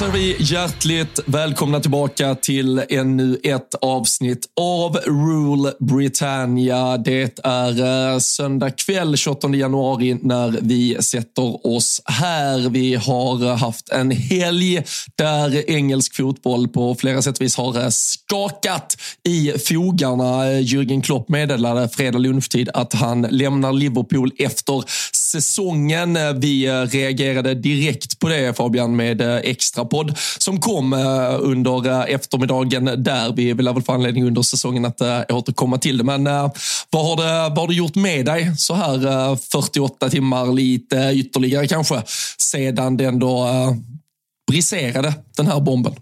Då säger vi hjärtligt välkomna tillbaka till ännu ett avsnitt av Rule Britannia. Det är eh, söndag kväll 28 januari när vi sätter oss här. Vi har eh, haft en helg där engelsk fotboll på flera sätt och vis har eh, skakat i fogarna. Jürgen Klopp meddelade fredag lunchtid att han lämnar Liverpool efter säsongen. Eh, vi eh, reagerade direkt på det Fabian med extrapodd extra podd som kom under eftermiddagen där. Vi vill väl få anledning under säsongen att återkomma till det. Men vad, har det, vad har det gjort med dig så här 48 timmar, lite ytterligare kanske, sedan den då briserade den här bomben?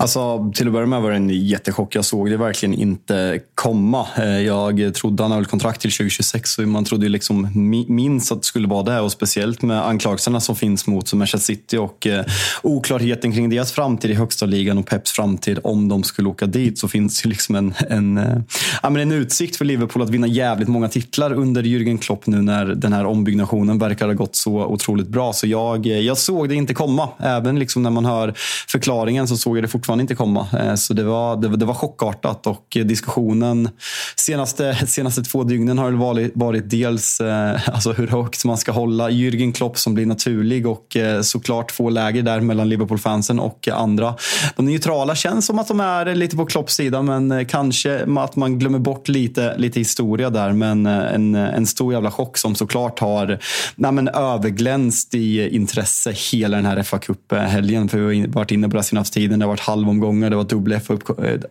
Alltså, till att börja med var det en jättechock. Jag såg det verkligen inte komma. Eh, jag trodde han höll kontrakt till 2026 och man trodde ju liksom minst att det skulle vara det. Och speciellt med anklagelserna som finns mot Manchester City och eh, oklarheten kring deras framtid i högsta ligan och Peps framtid om de skulle åka dit så finns ju liksom en, en, eh, ja, men en utsikt för Liverpool att vinna jävligt många titlar under Jürgen Klopp nu när den här ombyggnationen verkar ha gått så otroligt bra. Så jag, jag såg det inte komma. Även liksom när man hör förklaringen så såg jag det fortfarande inte komma. Eh, så det var, det, det var chockartat och diskussionen senaste, senaste två dygnen har varit, varit dels eh, alltså hur högt man ska hålla Jürgen Klopp som blir naturlig och eh, såklart få läger där mellan Liverpool-fansen och andra. De neutrala känns som att de är lite på Klopps sida men kanske att man glömmer bort lite, lite historia där. Men en, en stor jävla chock som såklart har nej, men överglänst i intresse hela den här fa Cup-helgen. För vi har varit inne på det senaste tiden. Det har varit halvomgångar, det var dubbla fa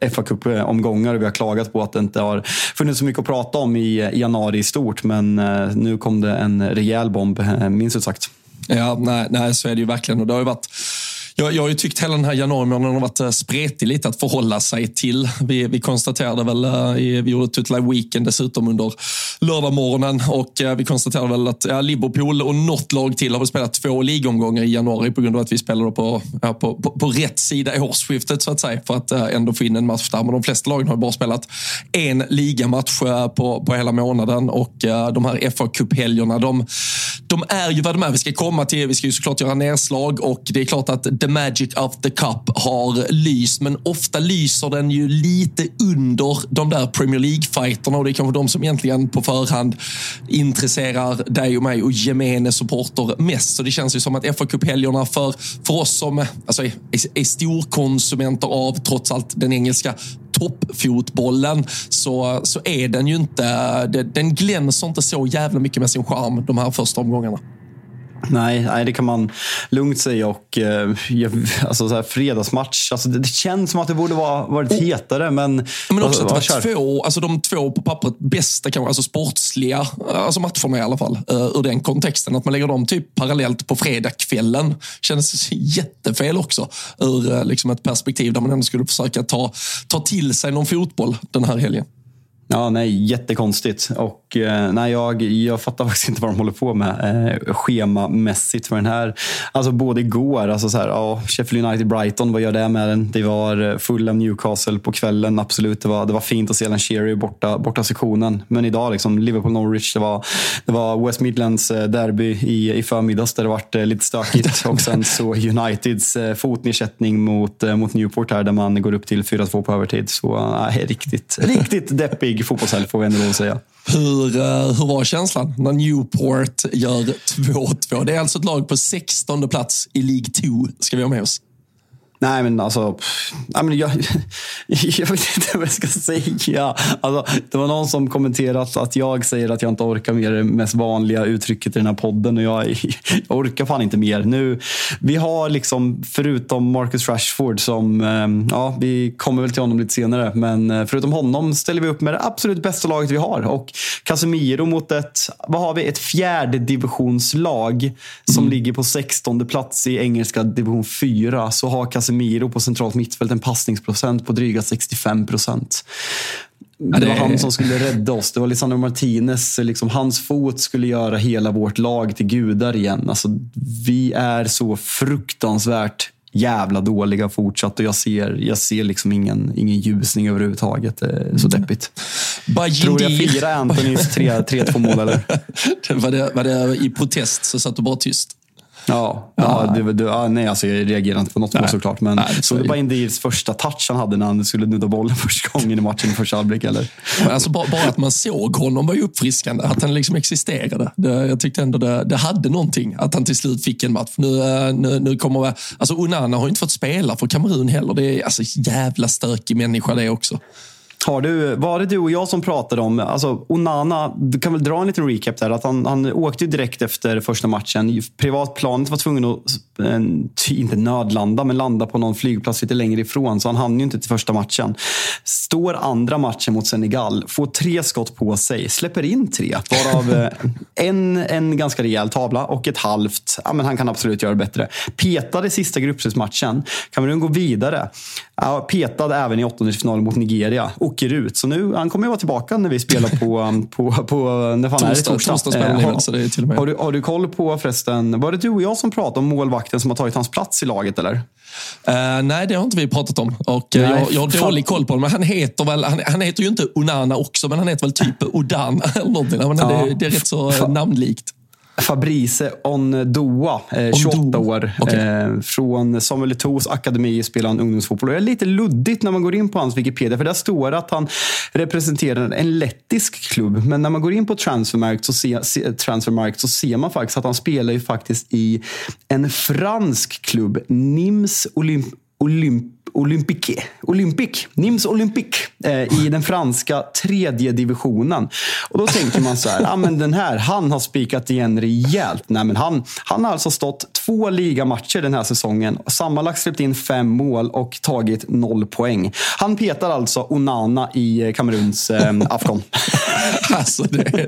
eh, Cup-omgångar och vi har klagat på att det inte har funnits så mycket att prata om i, januari i stort. Men eh, nu kom det en rejäl bomb, eh, minst ut sagt. Ja, nej, nej, så är det ju verkligen. Och det har ju varit jag, jag har ju tyckt hela den här januari månaden har varit eh, spretig lite att förhålla sig till. Vi, vi konstaterade väl, eh, vi gjorde Tutla Weekend dessutom under lördagmorgonen och eh, vi konstaterade väl att ja, Liverpool och något lag till har väl spelat två ligomgångar i januari på grund av att vi spelade på, ja, på, på, på rätt sida i årsskiftet så att säga för att ändå få in en match där. Men de flesta lagen har ju bara spelat en ligamatch på, på hela månaden och de här FA-cuphelgerna, de, de är ju vad de är. Vi ska komma till, vi ska ju såklart göra nedslag och det är klart att the magic of the cup har lyst, men ofta lyser den ju lite under de där Premier League-fighterna och det är kanske de som egentligen på förhand intresserar dig och mig och gemene supporter mest. Så det känns ju som att fa Cup-helgerna för, för oss som alltså, är, är storkonsumenter av trots allt den engelska toppfotbollen så, så är den ju inte, den glänser inte så jävla mycket med sin charm de här första omgångarna. Nej, nej, det kan man lugnt säga. Och, eh, alltså, så här, fredagsmatch, alltså, det, det känns som att det borde vara varit hetare. Men, Men också att vad- det var två, alltså de två på pappret bästa, kanske, alltså sportsliga alltså matcherna i alla fall, uh, ur den kontexten. Att man lägger dem typ parallellt på fredagskvällen känns jättefel också. Ur eh, liksom ett perspektiv där man ändå skulle försöka ta, ta till sig någon fotboll den här helgen. Ja, nej, jättekonstigt. Och, eh, nej, jag, jag fattar faktiskt inte vad de håller på med eh, schemamässigt för den här. Alltså både igår, alltså så här, ja, Sheffield United-Brighton, vad gör det med den? Det var eh, full av Newcastle på kvällen, absolut. Det var, det var fint att se Alan Shearer borta, borta sektionen. Men idag, liksom, Liverpool-Norwich, det var, det var West Midlands eh, derby i, i förmiddags där det var lite stökigt. Och sen så Uniteds fotnedsättning mot, mot Newport här, där man går upp till 4-2 på övertid. Så nej, riktigt, riktigt deppig rolig fotbollshelg får vi ändå säga. Hur, eh, hur var känslan när Newport gör 2-2? Det är alltså ett lag på 16 plats i League 2, ska vi ha med oss. Nej, men alltså... Nej, men jag, jag vet inte vad jag ska säga. Alltså, det var någon som kommenterat att jag säger att jag inte orkar mer det mest vanliga uttrycket i den här podden. Och jag, jag orkar fan inte mer. Nu, vi har liksom, förutom Marcus Rashford, som... Ehm, ja, vi kommer väl till honom lite senare. Men eh, förutom honom ställer vi upp med det absolut bästa laget vi har. Och Casemiro mot ett, vad har vi, ett fjärde divisionslag som mm. ligger på 16 plats i engelska division 4. Så har Casemiro på centralt mittfält en passningsprocent på dryga 65 procent. Det var han som skulle rädda oss. Det var Lisandro Martinez. Liksom, hans fot skulle göra hela vårt lag till gudar igen. Alltså, vi är så fruktansvärt jävla dåliga fortsatt och jag ser, jag ser liksom ingen, ingen ljusning överhuvudtaget. Det är så deppigt. Bajindi. Tror jag firar Antonys 3-2 mål eller? var, det, var det i protest så satt du bara tyst? Ja, ja, det, det, ja, nej, alltså jag reagerar inte på något mål såklart. Men nej, så det var Indirs första touch han hade när han skulle nudda bollen första gången i matchen i första halvlek, eller? Alltså, bara, bara, att man såg honom var ju uppfriskande. Att han liksom existerade. Det, jag tyckte ändå det, det hade någonting, att han till slut fick en match. Nu, eh, nu, nu kommer, alltså Onana har inte fått spela för Kamerun heller. Det är alltså jävla stökig människa det också. Har du, var det du och jag som pratade om, alltså Onana, du kan väl dra en liten recap där. Att han, han åkte direkt efter första matchen. Privatplanet var tvungen att, inte nödlanda, men landa på någon flygplats lite längre ifrån. Så han hann ju inte till första matchen. Står andra matchen mot Senegal, får tre skott på sig, släpper in tre. Varav eh, en, en ganska rejäl tavla och ett halvt, ja men han kan absolut göra det bättre. Petade sista gruppspelsmatchen. Kamerun går vidare. Ja, petad även i åttondelsfinalen mot Nigeria åker ut. Så nu, han kommer ju vara tillbaka när vi spelar på, um, på, på när fan torsdag, är det? Torsdag. Eh, har. Har, du, har du koll på förresten, var det du och jag som pratade om målvakten som har tagit hans plats i laget eller? Uh, nej, det har inte vi pratat om. Och, uh, jag, jag har dålig koll på honom. Men han heter väl, han, han, heter ju inte Onana också, men han heter väl typ Odan eller någonting. Men ja. det, det, är rätt så namnlikt. Fabrice Ondoa, eh, 28 år. Okay. Eh, från Samuel Eto'os akademi spelar han ungdomsfotboll. det är lite luddigt när man går in på hans Wikipedia. För där står att han representerar en lettisk klubb. Men när man går in på Transfermarkt så, se, se, Transfermarkt så ser man faktiskt att han spelar ju faktiskt i en fransk klubb. Nims Olymp Olymp Olympique, Olympic, Nims Olympic eh, i den franska tredje divisionen. Och då tänker man så här, ah, men den här, han har spikat igen rejält. Nej, men han, han har alltså stått två ligamatcher den här säsongen, sammanlagt släppt in fem mål och tagit noll poäng. Han petar alltså Onana i eh, Kameruns eh, Afghan. alltså det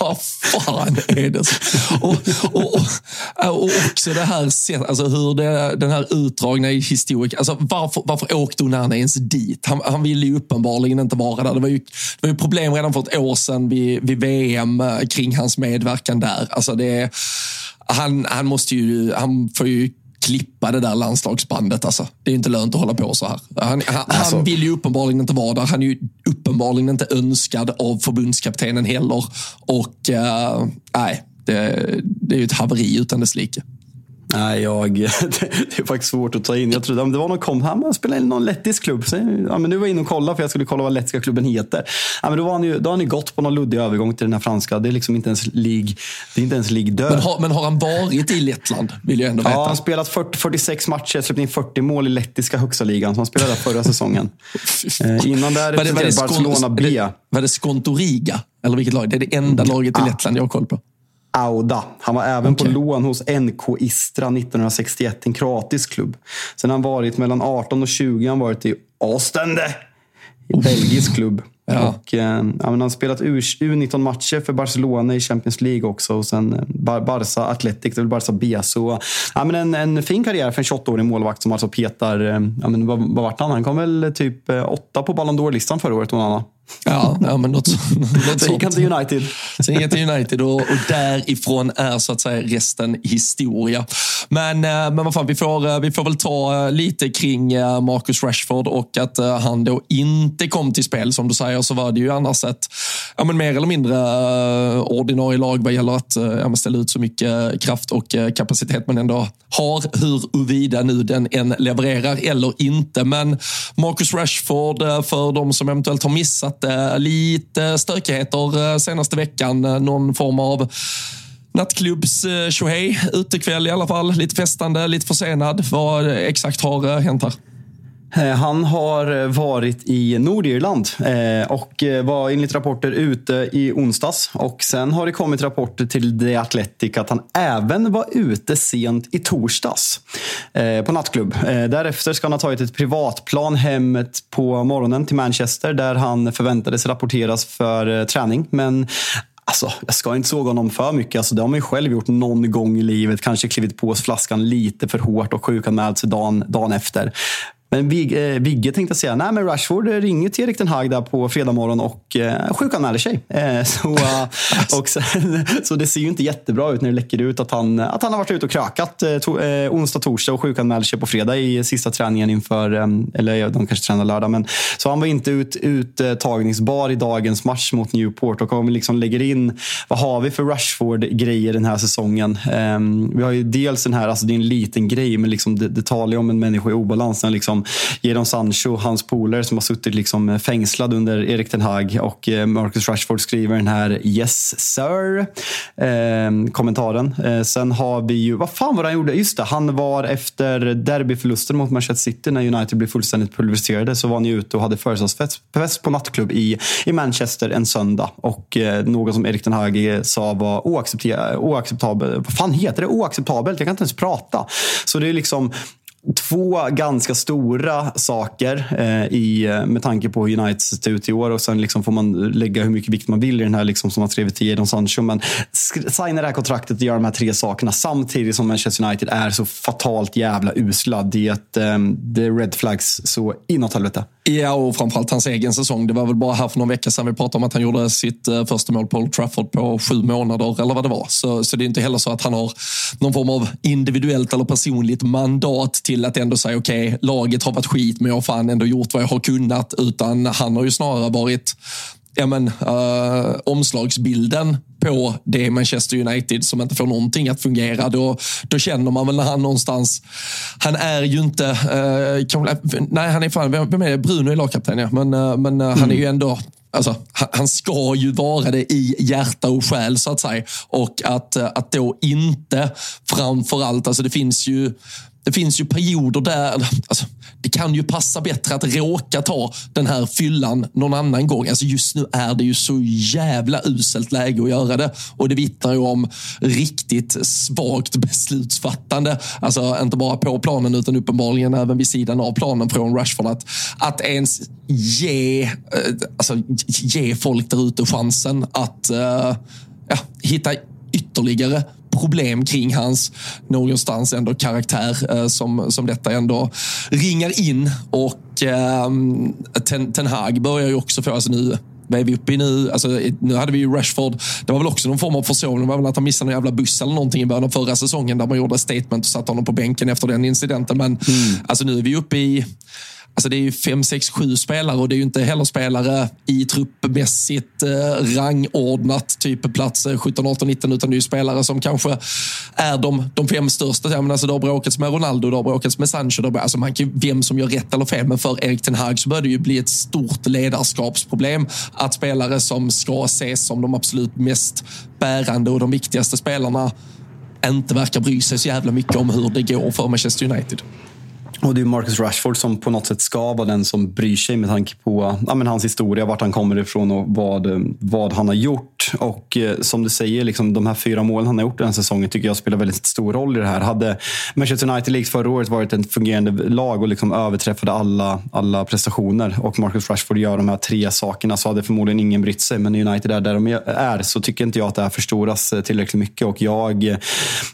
Vad fan är det? Och, och, och, och också det här alltså hur det, den här utdragna i historik. Alltså varför, varför åkte Onana ens dit? Han, han ville ju uppenbarligen inte vara där. Det var ju, det var ju problem redan för ett år sedan vid, vid VM eh, kring hans medverkan där. Alltså det, han, han måste ju, han får ju klippa det där landslagsbandet. Alltså. Det är inte lönt att hålla på så här. Han, han, alltså. han, vill ju uppenbarligen inte vara där. Han är ju uppenbarligen inte önskad av förbundskaptenen heller. Och uh, nej, det, det är ju ett haveri utan dess like. Nej, jag, det är faktiskt svårt att ta in. Jag trodde det var någon kom, han spelade i någon lettisk klubb. Så, ja, men nu var jag inne och kollade för jag skulle kolla vad lettiska klubben heter. Ja, men då, var han ju, då har han ju gått på någon luddig övergång till den här franska. Det är liksom inte ens lig, det är inte ens lig död. Men har, men har han varit i Lettland? Vill jag ändå veta. Ja, han spelat 40, 46 matcher, släppt in 40 mål i lettiska högsta ligan. Så han spelade där förra säsongen. eh, innan där representerade Barcelona B. Var det Skontoriga? Eller vilket lag? Det är det enda laget i Lettland jag har koll på. Auda. Han var även okay. på lån hos NK Istra 1961, en kroatisk klubb. Sen har han varit mellan 18 och 20 han varit i Ostende, en belgisk klubb. Ja. Och, eh, han har spelat U19-matcher för Barcelona i Champions League också. Och sen eh, Bar Barca Athletic, det är väl Barca B. Så, ja, men en, en fin karriär för en 28-årig målvakt som alltså petar... Eh, ja, men vad, vad vart han? Han kom väl typ eh, åtta på Ballon d'Or-listan förra året, Onana. Ja, ja men något, något Sen gick han till United. Sen gick han till United och, och därifrån är så att säga resten historia. Men, eh, men vad fan, vi får, eh, vi får väl ta eh, lite kring Marcus Rashford och att han då inte kom till spel. Som du säger så var det ju annars ett ja, men mer eller mindre ordinarie lag vad gäller att ja, ställa ut så mycket kraft och kapacitet man ändå har. Huruvida nu den än levererar eller inte. Men Marcus Rashford, för de som eventuellt har missat varit eh, lite stökigheter eh, senaste veckan. Eh, någon form av nattklubbs eh, tjohej, utekväll i alla fall. Lite festande, lite försenad. Vad exakt har eh, hänt här? Eh, han har eh, varit i Nordirland eh, och var enligt rapporter ute i onsdags. Och Sen har det kommit rapporter till The Athletic att han även var ute sent i torsdags på nattklubb. Därefter ska han ha tagit ett privatplan hemet på morgonen till Manchester där han förväntades rapporteras för träning. Men Alltså, jag ska inte såga honom för mycket. Alltså, det har man ju själv gjort någon gång i livet. Kanske klivit på flaskan lite för hårt och sjukanmält sig dagen, dagen efter. Men Vigge, eh, Vigge tänkte säga, nej men Rashford ringer till Erik Den Hag där på fredag morgon och eh, sjukanmäler sig. Eh, så, eh, och sen, så det ser ju inte jättebra ut när det läcker ut att han, att han har varit ute och krökat eh, to, eh, onsdag, torsdag och sjukanmäler sig på fredag i sista träningen inför, eh, eller de kanske tränar lördag. Men, så han var inte ut, uttagningsbar i dagens match mot Newport och om vi liksom lägger in, vad har vi för Rashford-grejer den här säsongen? Eh, vi har ju dels den här, alltså det är en liten grej, men liksom det, det talar ju om en människa i obalans. Liksom liksom Jadon Sancho, hans polare som har suttit liksom eh, fängslad under Erik Ten Hag och eh, Marcus Rashford skriver den här “Yes sir” eh, kommentaren. Eh, sen har vi ju, vad fan var det han gjorde? Just det, han var efter derbyförlusten mot Manchester City när United blev fullständigt pulveriserade så var han ju ute och hade födelsedagsfest på nattklubb i, i Manchester en söndag. Och eh, något som Erik Ten Hag eh, sa var oacceptabelt. Vad fan heter det? Oacceptabelt? Jag kan inte ens prata. Så det är liksom två ganska stora saker eh, i, eh, med tanke på hur United sett ut i år. Och Sen liksom får man lägga hur mycket vikt man vill i den här liksom, som har skrivit till Jadon Sancho. Men signa det här kontraktet och göra de här tre sakerna samtidigt som Manchester United är så fatalt jävla usla. Det är eh, red flags så inåt helvete. Ja, och framförallt hans egen säsong. Det var väl bara här för någon vecka sedan vi pratade om att han gjorde sitt eh, första mål på Old Trafford på sju månader eller vad det var. Så, så det är inte heller så att han har någon form av individuellt eller personligt mandat till att ändå säga okej, okay, laget har varit skit men jag har fan ändå gjort vad jag har kunnat. Utan han har ju snarare varit ja, men, uh, omslagsbilden på det Manchester United som inte får någonting att fungera. Då, då känner man väl när han någonstans... Han är ju inte... Uh, nej, han är fan... Vem är det? Bruno är lagkapten, ja. Men, uh, men mm. han är ju ändå Alltså, han ska ju vara det i hjärta och själ så att säga. Och att, att då inte framförallt, alltså det finns ju det finns ju perioder där alltså, det kan ju passa bättre att råka ta den här fyllan någon annan gång. Alltså just nu är det ju så jävla uselt läge att göra det. Och det vittnar ju om riktigt svagt beslutsfattande. Alltså inte bara på planen utan uppenbarligen även vid sidan av planen från Rashford. Att, att ens ge, eh, alltså, ge folk där ute chansen att uh, ja, hitta ytterligare problem kring hans någonstans ändå karaktär eh, som, som detta ändå ringar in. Och eh, ten, ten Hag börjar ju också få, alltså nu vad är vi uppe i nu? Alltså, nu hade vi ju Rashford. Det var väl också någon form av försovning. Det var väl att han missade en jävla buss eller någonting i början av förra säsongen där man gjorde statement och satte honom på bänken efter den incidenten. Men mm. alltså, nu är vi uppe i Alltså det är ju fem, sex, sju spelare och det är ju inte heller spelare i truppmässigt eh, rangordnat, typ plats 17, 18, 19, utan det är ju spelare som kanske är de, de fem största. Jag menar, alltså det har bråkats med Ronaldo, det har bråkats med Sancho. Det har, alltså man kan, vem som gör rätt eller fel, men för Erik Ten Hag så börjar det ju bli ett stort ledarskapsproblem att spelare som ska ses som de absolut mest bärande och de viktigaste spelarna inte verkar bry sig så jävla mycket om hur det går för Manchester United. Och det är Marcus Rashford som på något sätt ska vara den som bryr sig med tanke på ja, men hans historia, vart han kommer ifrån och vad, eh, vad han har gjort. Och eh, som du säger, liksom, de här fyra målen han har gjort den här säsongen tycker jag spelar väldigt stor roll i det här. Hade Manchester United likt förra året varit ett fungerande lag och liksom överträffade alla, alla prestationer och Marcus Rashford gör de här tre sakerna så hade förmodligen ingen brytt sig. Men United är där de är så tycker inte jag att det här förstoras eh, tillräckligt mycket och jag eh,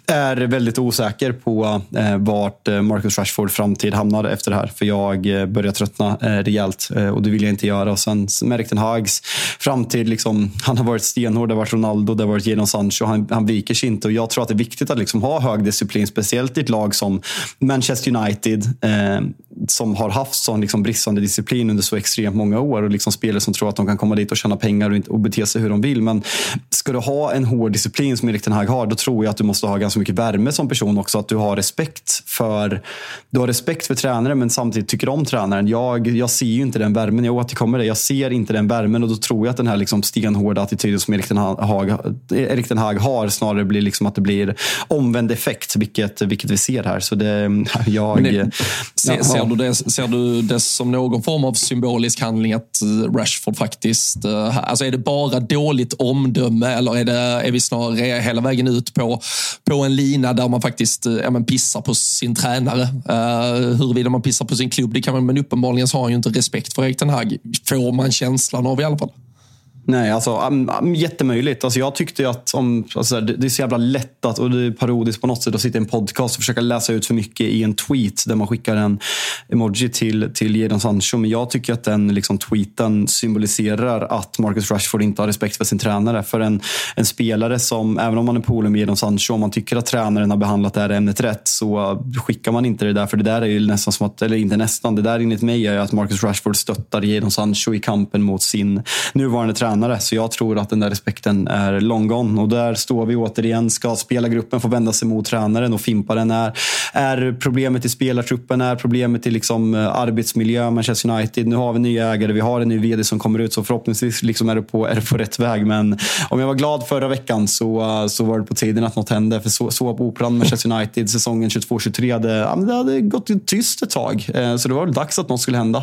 är väldigt osäker på eh, vart eh, Marcus Rashford framtid hamnar efter det här. För jag börjar tröttna eh, rejält eh, och det vill jag inte göra. Och sen Merk Hags framtid, liksom, han har varit stenhård. Det har varit Ronaldo, det har varit Jadon Sancho. Han, han viker sig inte och jag tror att det är viktigt att liksom ha hög disciplin. Speciellt i ett lag som Manchester United eh, som har haft sån liksom bristande disciplin under så extremt många år och liksom spelare som tror att de kan komma dit och tjäna pengar och, inte, och bete sig hur de vill. Men ska du ha en hård disciplin som Erik Ten Hag har, då tror jag att du måste ha ganska mycket värme som person också. Att du har respekt för, du har respekt för tränaren men samtidigt tycker om tränaren. Jag, jag ser ju inte den värmen. Jag återkommer det. Jag ser inte den värmen och då tror jag att den här liksom stenhårda attityden som Erik Ten Hag, Erik Ten Hag har snarare blir liksom att det blir omvänd effekt, vilket, vilket vi ser här. Så det, jag... Det, ser, ja, ser, du det, ser du det som någon form av symbolisk handling att eh, Rashford faktiskt... Eh, alltså är det bara dåligt omdöme eller är, det, är vi snarare hela vägen ut på, på en lina där man faktiskt eh, ja, men pissar på sin tränare? Uh, huruvida man pissar på sin klubb, det kan man, men uppenbarligen så har han ju inte respekt för Erik Ten Hag. Får man känslan av i alla fall. Nej, alltså um, um, jättemöjligt. Alltså, jag tyckte att om, alltså, det, det är så jävla lätt att, och det är parodiskt på något sätt att sitta i en podcast och försöka läsa ut för mycket i en tweet där man skickar en emoji till, till Jadon Sancho. Men jag tycker att den liksom, tweeten symboliserar att Marcus Rashford inte har respekt för sin tränare. För en, en spelare som, även om man är polare med Jadon Sancho, om man tycker att tränaren har behandlat det här ämnet rätt så skickar man inte det där. För det där är ju nästan som att, eller inte nästan, det där enligt mig är att Marcus Rashford stöttar Jadon Sancho i kampen mot sin nuvarande tränare tränare. Så jag tror att den där respekten är long gone. Och där står vi återigen. Ska spelargruppen få vända sig mot tränaren och fimpa den? Är, är problemet i spelartruppen? Är problemet i liksom eh, arbetsmiljö? Manchester United. Nu har vi nya ägare. Vi har en ny vd som kommer ut. Så förhoppningsvis liksom är, det på, är det på rätt väg. Men om jag var glad förra veckan så, eh, så var det på tiden att något hände. För så, så på Operan Manchester United säsongen 22-23 det, det hade gått tyst ett tag. Eh, så det var väl dags att något skulle hända.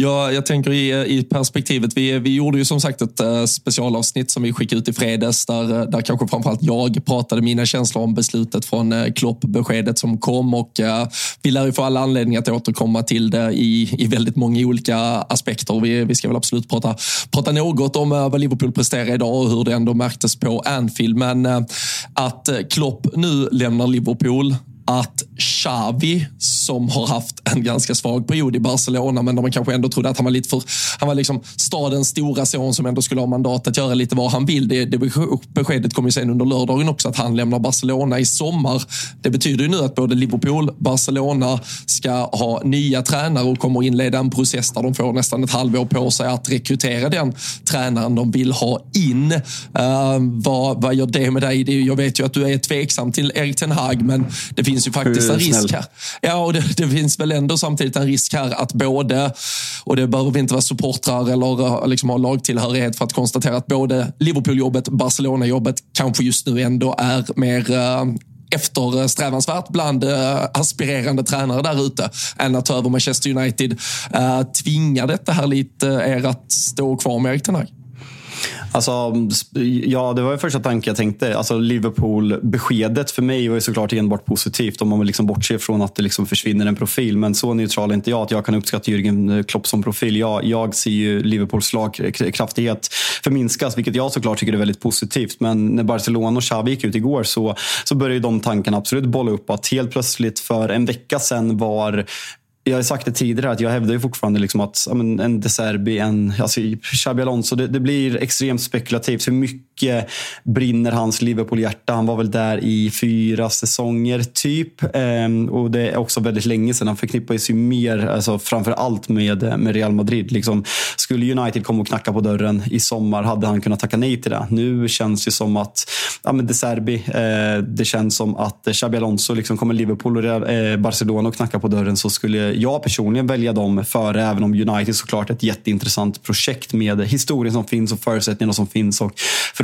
Ja, jag tänker i, i perspektivet. Vi, vi gjorde ju som sagt ett uh, specialavsnitt som vi skickade ut i fredags där, eh, där kanske framförallt jag pratade mina känslor om beslutet från uh, Klopp-beskedet som kom och uh, vi lär ju få alla anledningar att återkomma till det i, i väldigt många olika aspekter. Vi, vi ska väl absolut prata, prata något om uh, vad Liverpool presterar idag och hur det ändå märktes på Anfield. Men att Klopp nu lämnar Liverpool att Xavi som har haft en ganska svag period i Barcelona, men de kanske ändå trodde att han var lite för... Han var liksom stadens stora son som ändå skulle ha mandat att göra lite vad han vill. Det, det beskedet kom ju sen under lördagen också att han lämnar Barcelona i sommar. Det betyder ju nu att både Liverpool, Barcelona ska ha nya tränare och kommer inleda en process där de får nästan ett halvår på sig att rekrytera den tränaren de vill ha in. Uh, vad, vad gör det med dig? jag vet ju att du är tveksam till Erik Ten Hag, men det finns ju faktiskt en risk här. Ja, och det, det, finns väl ändå samtidigt en risk här att både, och det behöver vi inte vara supportrar eller eh, liksom ha lagtillhörighet för att konstatera att både Liverpool-jobbet, Barcelona-jobbet kanske just nu ändå är mer uh, eftersträvansvärt bland uh, aspirerande tränare där ute än att ta över Manchester United. Tvingar detta här lite er att stå kvar med Erik Ten Hag? Alltså, ja, det var ju första tanken jag tänkte. Alltså, Liverpool-beskedet för mig var ju såklart enbart positivt om man liksom bortser från att det liksom försvinner en profil. Men så neutral är inte jag att jag kan uppskatta Jürgen Klopp som profil. Jag, jag ser ju Liverpools slagkraftighet förminskas, vilket jag såklart tycker är väldigt positivt. Men när Barcelona och Xavi gick ut igår så, så började de tankarna absolut bolla upp. Att helt plötsligt för en vecka sedan var jag har sagt det tidigare att jag hävdar ju fortfarande liksom att men, en De Serbi, en alltså, Xabi Alonso, det, det, blir extremt spekulativt. Hur mycket mycket brinner hans Liverpool-hjärta? Han var väl där i fyra säsonger typ. Ehm, och det är också väldigt länge sedan. Han förknippas ju mer, alltså, framför allt med, eh, med Real Madrid. Liksom, skulle United komma och knacka på dörren i sommar hade han kunnat tacka nej till det. Nu känns det som att ja, men De Serbi, eh, det känns som att Xabi Alonso, liksom, kommer Liverpool och Real, eh, Barcelona och knacka på dörren så skulle jag personligen välja dem före, även om United såklart är ett jätteintressant projekt med historien som finns och förutsättningarna som finns och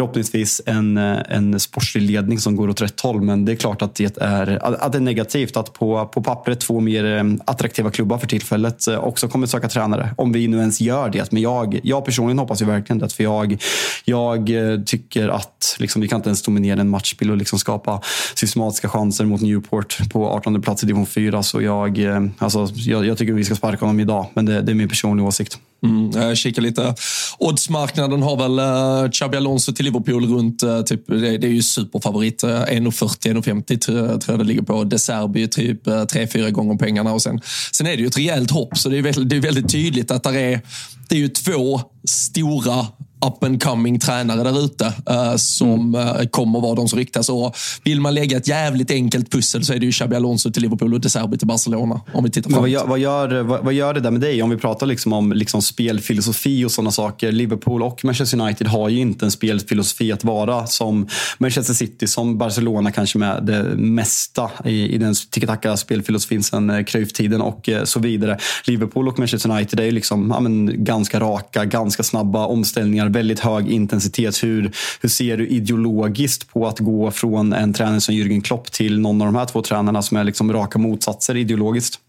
förhoppningsvis en, eh, en sportslig ledning som går åt rätt håll. Men det är klart att det är, att det är negativt att på, på pappret två mer eh, attraktiva klubbar för tillfället eh, också kommer söka tränare. Om vi nu ens gör det. Men jag, jag personligen hoppas ju verkligen det. För jag, jag tycker att liksom, vi kan inte ens dominera en matchbild och liksom skapa systematiska chanser mot Newport på 18 plats i division 4. Så jag, alltså, jag, jag tycker vi ska sparka honom idag, men det, det är min personliga åsikt. Mm, jag kikar lite. Oddsmarknaden har väl uh, Xabi Alonso till Liverpool runt, uh, typ, det, det, är ju superfavorit. Uh, 1,40, 1,50 tror jag det ligger på. De Serbi typ eh, uh, 3-4 gånger pengarna. Och sen, sen är det ju ett rejält hopp, så det är väldigt, det är väldigt tydligt att det är, det är ju två stora up and coming tränare där ute uh, som uh, kommer vara de som ryktas. Och vill man lägga ett jävligt enkelt pussel så är det ju Xabi Alonso till Liverpool och De Serbi till Barcelona. Om vi tittar vad, gör, vad, gör, vad, vad, gör det där med dig? Om vi pratar liksom om liksom spelfilosofi och sådana saker. Liverpool och Manchester United har ju inte en spelfilosofi att vara som Manchester City, som Barcelona kanske med det mesta i, i den tiki-taka spelfilosofin sen eh, Cruyff-tiden och så vidare. Liverpool och Manchester United är ju liksom, ja, men, ganska raka, ganska snabba omställningar väldigt hög intensitet. Hur, hur ser du ideologiskt på att gå från en tränare som Jürgen Klopp till någon av de här två tränarna som är liksom raka motsatser ideologiskt?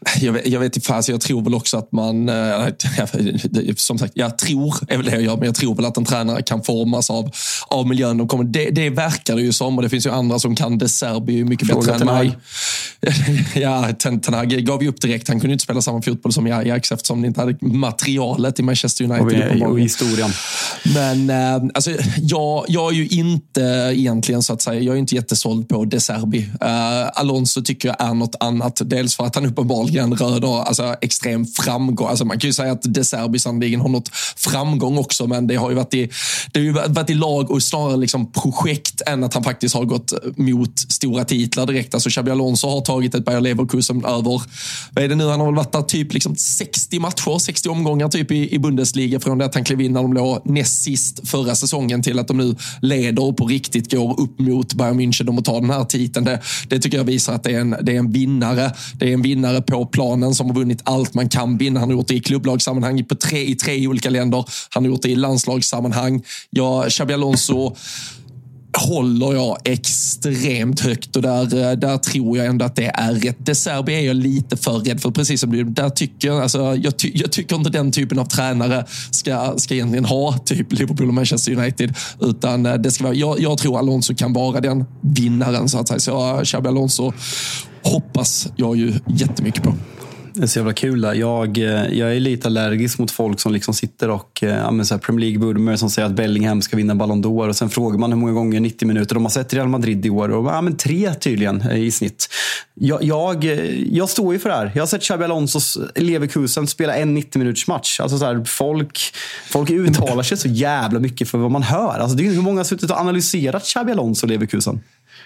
Jag vet, jag vet inte, fast jag tror väl också att man... Äh, som sagt, jag tror är väl det jag gör, men jag tror väl att en tränare kan formas av, av miljön de kommer. Det, det verkar det ju som och det finns ju andra som kan. De Serbi mycket Fråga bättre än mig. ja, Ten, Ten Hag gav ju upp direkt. Han kunde inte spela samma fotboll som Ajax eftersom de inte hade materialet i Manchester United. Och, och historien. Men äh, alltså, jag, jag är ju inte egentligen så att säga, jag är inte jättesåld på De Serbi. Äh, Alonso tycker jag är något annat. Dels för att han uppenbarligen Italien röder alltså, extrem framgång. Alltså, man kan ju säga att De Serbi sannerligen har nått framgång också, men det har ju varit i, det har ju varit i lag och snarare liksom projekt än att han faktiskt har gått mot stora titlar direkt. Alltså Xabi Alonso har tagit ett Bayer Leverkusen över, vad är det nu, han har väl varit där typ liksom 60 matcher, 60 omgångar typ i, i Bundesliga från det att han klev in när de låg näst sist förra säsongen till att de nu leder och på riktigt går upp mot Bayern München om att ta den här titeln. Det, det tycker jag visar att det är en, det är en vinnare. Det är en vinnare på planen som har vunnit allt man kan vinna. Han har gjort det i klubblagssammanhang på tre, i tre olika länder. Han har gjort det i landslagssammanhang. Ja, Xabi Alonso håller jag extremt högt och där, eh, där tror jag ändå att det är rätt. De Serbi är jag lite för rädd för, precis som du. Där tycker, alltså, jag, ty, jag tycker inte den typen av tränare ska, ska egentligen ha typ Liverpool och Manchester United. Utan eh, det ska vara, jag, jag tror Alonso kan vara den vinnaren så att säga. Så eh, Xabi Alonso hoppas jag ju jättemycket på. Det är så jävla kul. Där. Jag, eh, jag är lite allergisk mot folk som liksom sitter och, eh, ja, men Premier League-vurmer som säger att Bellingham ska vinna Ballon d'Or. Och sen frågar man hur många gånger 90 minuter de har sett Real Madrid i år. Och, ja, men tre tydligen eh, i snitt. jag, jag, jag står ju för det här. Jag har sett Xabi Alonsos Leverkusen spela en 90 minuters match. Alltså så här, folk, folk uttalar sig så jävla mycket för vad man hör. Alltså det är, hur många har suttit och analyserat Xabi Alonso och Leverkusen?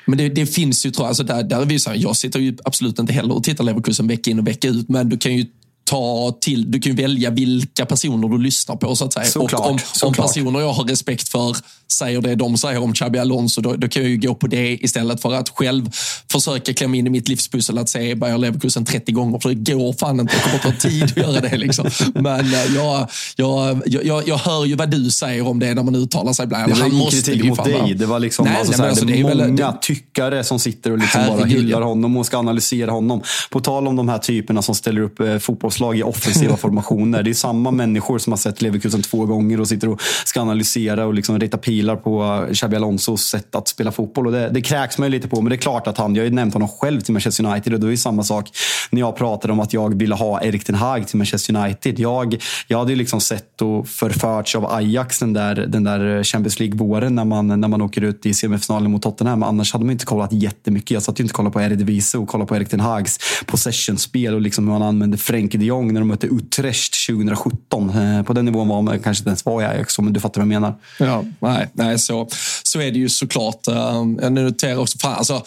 Men det, det, finns ju, tror jag, alltså där, där är vi så här, jag sitter ju absolut inte heller och tittar Leverkusen vecka in och vecka ut, men du kan ju ta till, du kan ju välja vilka personer du lyssnar på så att säga. Såklart, och om, om personer jag har respekt för säger det de säger om Xabi Alonso, då, då kan jag ju gå på det istället för att själv försöka klämma in i mitt livspussel att se Bayer Leverkusen 30 gånger, för det går fan inte. Det kommer ta tid att göra det. Liksom. Men eh, jag, jag, jag, jag hör ju vad du säger om det när man uttalar sig ibland. Det var Han ingen måste kritik mot dig. Det var liksom Nej, alltså, nej, så men här, alltså, det är väl- många det- tyckare som sitter och liksom bara hyllar honom och ska analysera honom. På tal om de här typerna som ställer upp eh, fotbollslag i offensiva formationer. Det är samma människor som har sett Leverkusen två gånger och sitter och ska analysera och liksom rita pilar på eh, Xabi Alonsos sätt att spela fotboll. Och det, det kräks man ju lite på, men det är klart att han, jag har ju nämnt honom själv till Manchester United och det är ju samma sak när jag pratade om att jag ville ha Erik Ten Hag till Manchester United. Jag, jag hade ju liksom sett och förförts av Ajax den där, den där Champions League-våren när man, när man åker ut i semifinalen mot Tottenham. Men annars hade man inte kollat jättemycket. Jag satt ju inte och kollade på Eredivisie och kollade på Erik Ten Hags possession-spel och liksom hur han använde Frenkie de Jong när de mötte Utrecht 2017. Eh, På den nivån var man kanske inte ens var i Ajax, men du fattar vad jag menar. Ja, nej, nej så, så är det ju såklart. Eh, Jag noterar också, fan, alltså,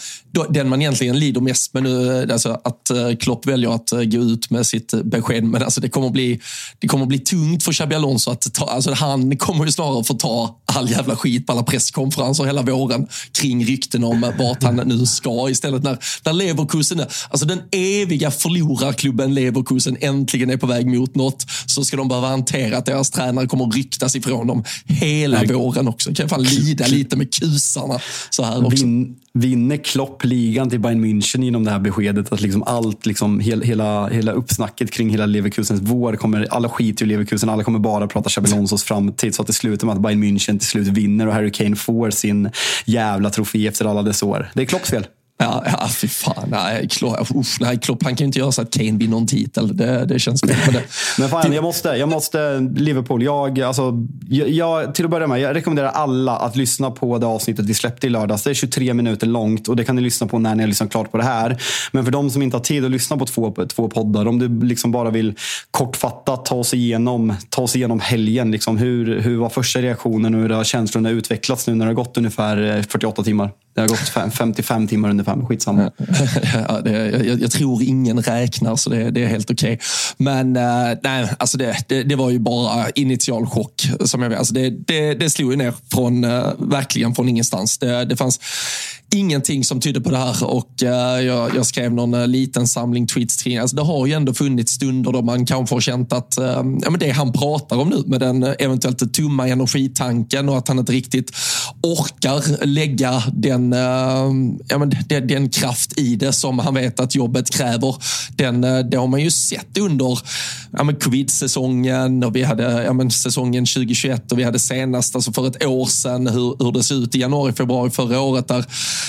den man egentligen lider mest med nu, eh, alltså, att Klopp väljer att gå ut med sitt besked. Men alltså, det, kommer bli, det kommer bli tungt för Xabi Alonso att ta, alltså, han kommer ju snarare få ta all jävla skit på alla presskonferenser hela våren kring rykten om vart han nu ska. Istället när, när Leverkusen, är- alltså den eviga förlorarklubben Leverkusen äntligen är på väg mot något, så ska de behöva hantera att deras tränare kommer ryktas ifrån dem hela våren också. Kan fan lida lite med kusarna så här också. Vin, vinner Klopp ligan till Bayern München genom det här beskedet att liksom allt, liksom, hel, hela, hela uppsnacket kring hela Leverkusens vår, kommer, alla skiter i Leverkusen, alla kommer bara prata Xabi Alonsos framtid. Så att det slutar med att Bayern München till slut vinner och Harry Kane får sin jävla trofé efter alla dessa år. Det är Klopps fel. Ja, ja fy fan. Nej, Klopp, usch, nej, Klopp han kan ju inte göra så att Kane vinner en titel. Det, det känns fel. Men det, Men fan, jag måste, jag måste, Liverpool. Jag, alltså, jag, jag, till att börja med, jag rekommenderar alla att lyssna på det avsnittet vi släppte i lördags. Det är 23 minuter långt och det kan ni lyssna på när ni har lyssnat klart på det här. Men för de som inte har tid att lyssna på två, två poddar, om du liksom bara vill kortfattat ta oss igenom, ta oss igenom helgen. Liksom, hur, hur var första reaktionen och hur har känslorna utvecklats nu när det har gått ungefär eh, 48 timmar? Det har gått 55 timmar under fem, skitsamma. ja, det, jag, jag tror ingen räknar, så det, det är helt okej. Men eh, nej, alltså det, det, det var ju bara initial chock. Som jag, alltså det, det, det slog ju ner från, eh, verkligen från ingenstans. Det, det fanns ingenting som tydde på det här och eh, jag, jag skrev någon liten samling tweets kring alltså Det har ju ändå funnits stunder då man kanske har känt att ehm, ja, men det han pratar om nu med den eventuellt tomma energitanken och att han inte riktigt orkar lägga den, den, eh, ja, men den, den kraft i det som han vet att jobbet kräver. Den, eh, det har man ju sett under ja, men covid-säsongen och vi hade ja, men säsongen 2021 och vi hade senast alltså för ett år sedan hur, hur det såg ut i januari, februari förra året där,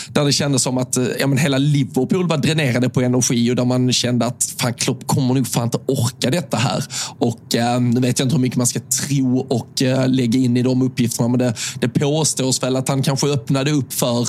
där det kändes som att eh, ja, men hela Liverpool var dränerade på energi och där man kände att fan, Klopp kommer nog fan inte orka detta här. Och eh, nu vet jag inte hur mycket man ska tro och eh, lägga in i de uppgifterna, men det, det påstås väl att han kanske öppnade upp för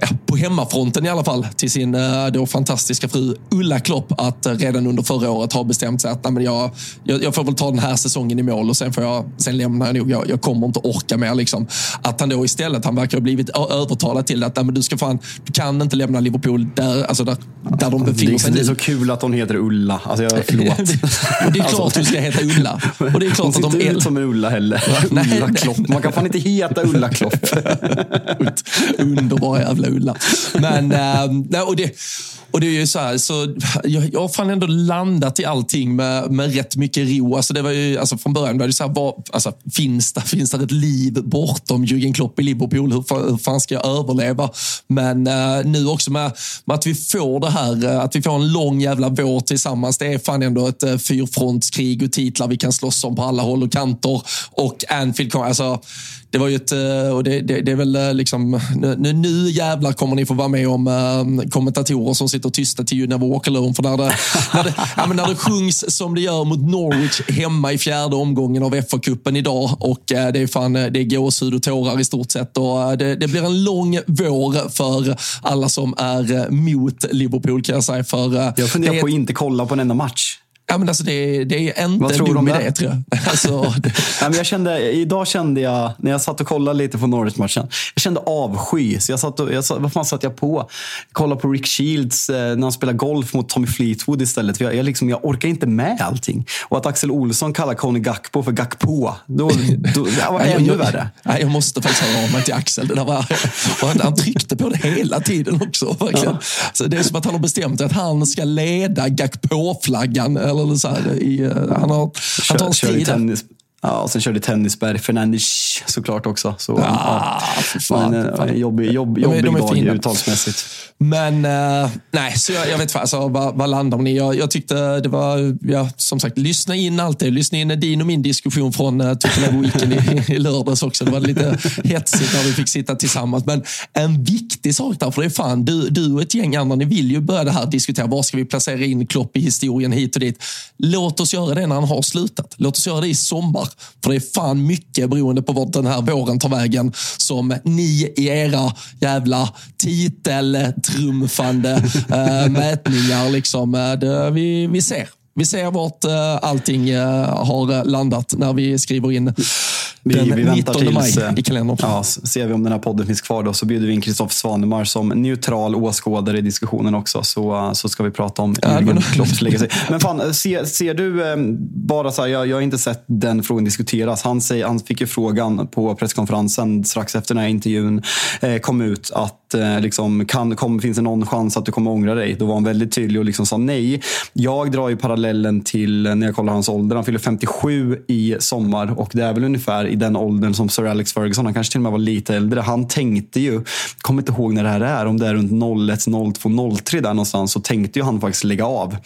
ja, på hemmafronten i alla fall, till sin eh, då fantastiska fru Ulla Klopp att eh, redan under förra året har bestämt sig att nej, men jag, jag, jag får väl ta den här säsongen i mål och sen, får jag, sen lämnar jag nog. Jag, jag kommer inte orka mer. Liksom. Att han då istället, han verkar ha blivit övertalad till att nej, men du, ska fan, du kan inte lämna Liverpool där, alltså där, där de befinner sig det är så kul att hon heter Ulla. Alltså, jag, förlåt. Och det är klart du ska heta Ulla. Och det är klart Hon att ser inte ut som en Ulla heller. Ulla. Klopp. Man kan fan inte heta Ulla Klopp. Underbara jävla Ulla. Men, nej, och, det, och det är ju så här, så jag, jag har fan ändå landat i allting med, med rätt mycket ro. Alltså det var ju, alltså från början var det så här, vad, alltså, finns, det, finns det ett liv bortom Jürgen Klopp i Liverpool? Hur, fan- hur fan ska jag överleva? Men äh, nu också med, med att vi får det här, äh, att vi får en lång jävla vår tillsammans. Det är fan ändå ett äh, fyrfrontskrig och titlar vi kan slåss om på alla håll och kanter. Och Anfield kommer, alltså, det var ju ett, eh, och det, det, det är väl eh, liksom, nu, nu jävlar kommer ni få vara med om äh, kommentatorer som sitter tysta till You Never Walk Alone. För när det, när, det, ja, när det sjungs som det gör mot Norwich hemma i fjärde omgången av FA-cupen idag och äh, det är fan, det är gåshud och tårar i stort sett. Och, äh, det, det, blir en lång vår för alla som är mot Liverpool kan jag säga. För, jag funderar på att inte kolla på en enda match. Ja, men alltså det, det är inte en dum idé, tror jag. Alltså, det... ja, men jag kände, idag kände jag, när jag satt och kollade lite på Norwich-matchen, jag kände avsky. Så jag satt och, jag satt, vad fan satt jag på? Kollade på Rick Shields eh, när han spelar golf mot Tommy Fleetwood istället. Jag, jag, liksom, jag orkar inte med allting. Och att Axel Olsson kallar Conny Gakpo för Gakpoa, då, då, det var ännu värre. Jag, jag måste faktiskt höra av mig till Axel. Det där var, han, han tryckte på det hela tiden också. Ja. Så det är som att han har bestämt att han ska leda Gakpo-flaggan så här, i, eh, han har, han tar en strid. Ja, och sen körde Tennisberg, Fernandes såklart också. Så, ja, ja. Fan, men, fan. Jobbig, jobb, jobbig de är, de dag uttalsmässigt. Men uh, nej, så jag, jag vet alltså, vad, vad landar ni? Jag, jag tyckte det var, ja, som sagt, lyssna in allt det. Lyssna in din och min diskussion från uh, Tottenham Weekend i, i lördags också. Det var lite hetsigt när vi fick sitta tillsammans. Men en viktig sak där, för det är fan, du, du och ett gäng andra, ni vill ju börja det här diskutera. Var ska vi placera in Klopp i historien hit och dit? Låt oss göra det när han har slutat. Låt oss göra det i sommar. För det är fan mycket beroende på vart den här våren tar vägen som ni i era jävla titeltrumfande äh, mätningar liksom, äh, det, vi, vi ser. Vi ser vart uh, allting uh, har landat när vi skriver in vi, den vi 19 maj i kalendern. Ja, ser vi om den här podden finns kvar då så bjuder vi in Kristoffer Svanemar som neutral åskådare i diskussionen också. Så, så ska vi prata om ja, Jürgen Klopps legacy. Men fan, ser, ser du, bara så här, jag, jag har inte sett den frågan diskuteras. Han, säger, han fick ju frågan på presskonferensen strax efter den här intervjun eh, kom ut att eh, liksom, kan, kom, finns det någon chans att du kommer ångra dig? Då var han väldigt tydlig och liksom sa nej. Jag drar ju parallellen till eh, när jag kollar hans ålder. Han fyller 57 i sommar och det är väl ungefär i den åldern som Sir Alex Ferguson. Han kanske till och med var lite äldre. Han tänkte ju, kommer inte ihåg när det här är, om det är runt 01, 02, 03 där någonstans, så tänkte ju han faktiskt lägga av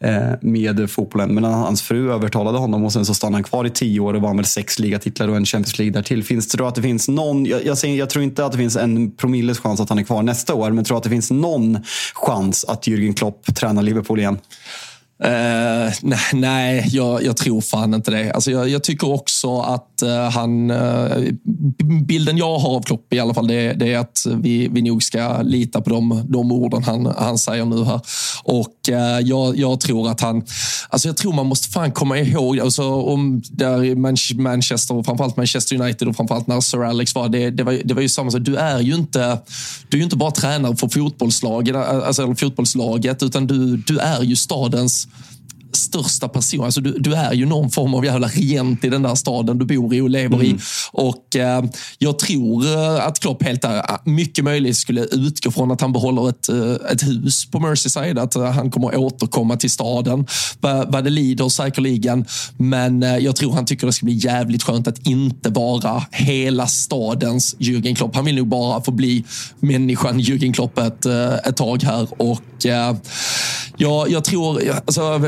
eh, med fotbollen. Men hans fru övertalade honom och sen så stannade han kvar i tio år och vann väl sex ligatitlar och en Champions League därtill. Finns, tror att det finns någon, jag, jag, säger, jag tror inte att det finns en promilles chans att han är kvar nästa år, men tror att det finns någon chans att Jürgen Klopp tränar Liverpool igen. Uh, nej, nej jag, jag, tror fan inte det. Alltså jag, jag tycker också att uh, han... Uh, bilden jag har av Klopp i alla fall, det, det är att vi, vi nog ska lita på de, de orden han, han säger nu här. Och jag, jag, tror att han... Alltså jag tror man måste fan komma ihåg, alltså om där Manchester, och framförallt Manchester United och framförallt när Sir Alex var, det, det var, det var ju samma sak. Du är ju inte, du är inte bara tränare för fotbollslaget, alltså, eller fotbollslaget, utan du, du är ju stadens största person. Alltså du, du, är ju någon form av jävla regent i den där staden du bor i och lever mm. i. Och eh, Jag tror eh, att Klopp helt där, eh, mycket möjligt skulle utgå från att han behåller ett, eh, ett hus på Merseyside. Att han kommer återkomma till staden vad, vad det lider säkerligen. Men eh, jag tror han tycker det ska bli jävligt skönt att inte vara hela stadens Jürgen Klopp. Han vill nog bara få bli människan Jürgen Klopp ett, ett tag här. Och eh, jag, jag tror, alltså,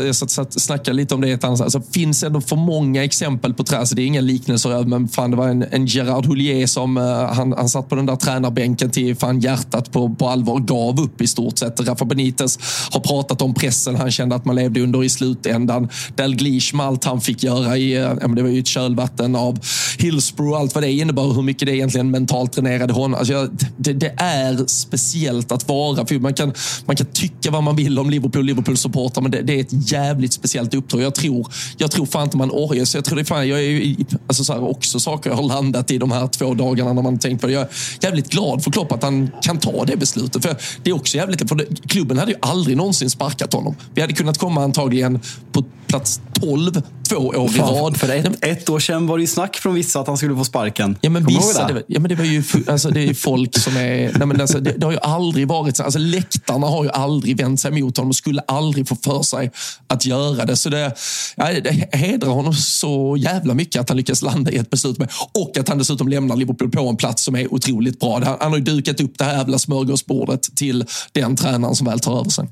Eh, jag satt, satt, snackade lite om det. Alltså, finns ändå för många exempel på trä. Alltså, det är inga liknelser, men fan, det var en, en Gerard Houllier som uh, han, han satt på den där tränarbänken till fan hjärtat på, på allvar gav upp i stort sett. Rafa Benitez har pratat om pressen han kände att man levde under i slutändan. Dalglish med allt han fick göra i, uh, det var ju ett kölvatten av Hillsborough och allt vad det innebar. Hur mycket det egentligen mentalt dränerade honom. Alltså, det, det, är speciellt att vara, för man kan, man kan tycka vad man vill om Liverpool, Liverpool-supportrar, men det, det, är ett jävligt speciellt uppdrag. Jag tror, jag tror fan inte man orkar. Så jag tror det fan, jag är alltså så här, också saker jag har landat i de här två dagarna när man tänkt på det. Jag är jävligt glad för Klopp att han kan ta det beslutet. För det är också jävligt, för det, klubben hade ju aldrig någonsin sparkat honom. Vi hade kunnat komma antagligen på plats 12 två år i rad. För ett, ett, år sedan var det ju snack från vissa att han skulle få sparken. Ja, men vissa, det? ja, men det var ju alltså, det är folk som är... Nej, men alltså, det, det, har ju aldrig varit så. Alltså, läktarna har ju aldrig vänt sig mot honom och skulle aldrig få för sig att göra det. Så det, ja, det hedrar honom så jävla mycket att han lyckas landa i ett beslut med. Och att han dessutom lämnar Liverpool på en plats som är otroligt bra. Han, han har ju dukat upp det här jävla smörgåsbordet till den tränaren som väl tar över sen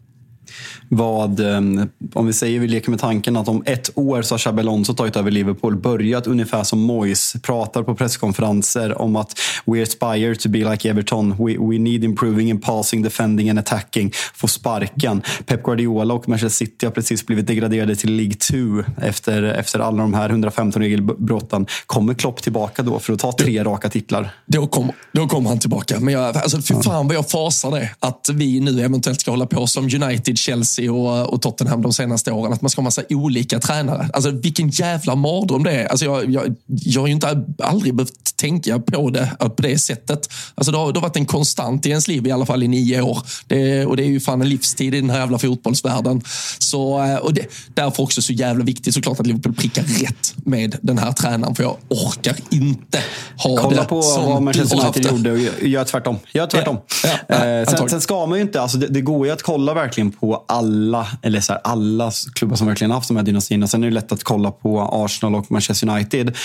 vad, ehm, om vi säger vi leker med tanken att om ett år så har Xabi Alonso tagit över Liverpool, börjat ungefär som Moyes, pratar på presskonferenser om att we aspire to be like Everton, we, we need improving in passing, defending and attacking, får sparken. Pep Guardiola och Manchester City har precis blivit degraderade till League 2 efter, efter alla de här 115 regelbrotten. Kommer Klopp tillbaka då för att ta tre raka titlar? Då kommer, då kommer han tillbaka. Men jag, alltså, för fan vad jag fasar det. Att vi nu eventuellt ska hålla på som United, Chelsea och, och Tottenham de senaste åren. Att man ska ha massa olika tränare. Alltså vilken jävla mardröm det är. Alltså, jag, jag, jag har ju inte aldrig behövt tänka på det på det sättet. Alltså, det, har, det har varit en konstant i ens liv, i alla fall i nio år. Det, och det är ju fan en livstid i den här jävla fotbollsvärlden. Så, eh, och det, därför också så jävla viktigt såklart att Liverpool prickar rätt med den här tränaren. För jag orkar inte ha Kolla det på som vad Manchester United gjorde och gör tvärtom. Gör tvärtom. Ja, ja, Eh, sen, sen ska man ju inte, alltså det, det går ju att kolla verkligen på alla, eller så här, alla klubbar som verkligen haft de här dynastierna. Sen är det lätt att kolla på Arsenal och Manchester United.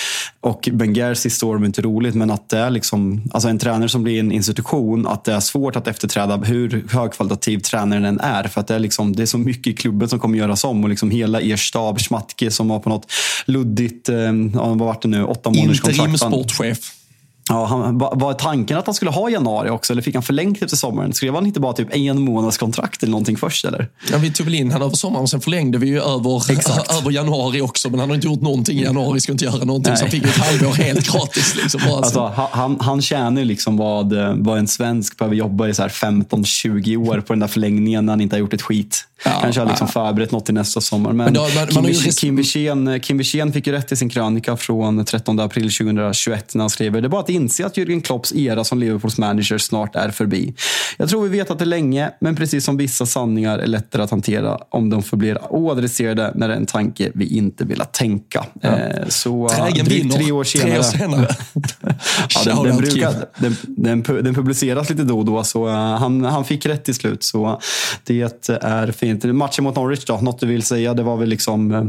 Och Bengers sista år var inte roligt, men att det är liksom, alltså en tränare som blir en institution, att det är svårt att efterträda hur högkvalitativ tränaren än är. För att det är, liksom, det är så mycket i klubben som kommer göras om och liksom hela er stab, Schmatke som var på något luddigt, eh, vad var det nu, åtta månaders Interim kontrakt. sportchef. Ja, han, var tanken att han skulle ha januari också eller fick han förlängt efter sommaren? Skrev han inte bara typ en månads kontrakt eller någonting först eller? Ja, vi tog väl in han över sommaren och sen förlängde vi ju över, Exakt. över januari också. Men han har inte gjort någonting i januari, ska inte göra någonting. Så han Nej. fick ett halvår helt gratis. Liksom, Alltså, ha- han, han tjänar liksom vad, vad en svensk behöver jobba i så här 15-20 år på den där förlängningen när han inte har gjort ett skit. Ja, Kanske har liksom ja. förberett något till nästa sommar. Men, Men då- man- Kim, Wirsén- Kim, Kim fick ju rätt i sin krönika från 13 april 2021 när han skriver det bara att inse att Jürgen Klopps era som Liverpools manager snart är förbi. Jag tror vi vetat det länge, men precis som vissa sanningar är lättare att hantera om de förblir oadresserade när det är en tanke vi inte velat tänka. Eh, så Trägen drygt tre år senare. Tre år senare. Ja, den, den, brukar, den, den, den publiceras lite då och då, så uh, han, han fick rätt till slut. Så det är fint. Matchen mot Norwich då, något du vill säga? Det var väl liksom eh,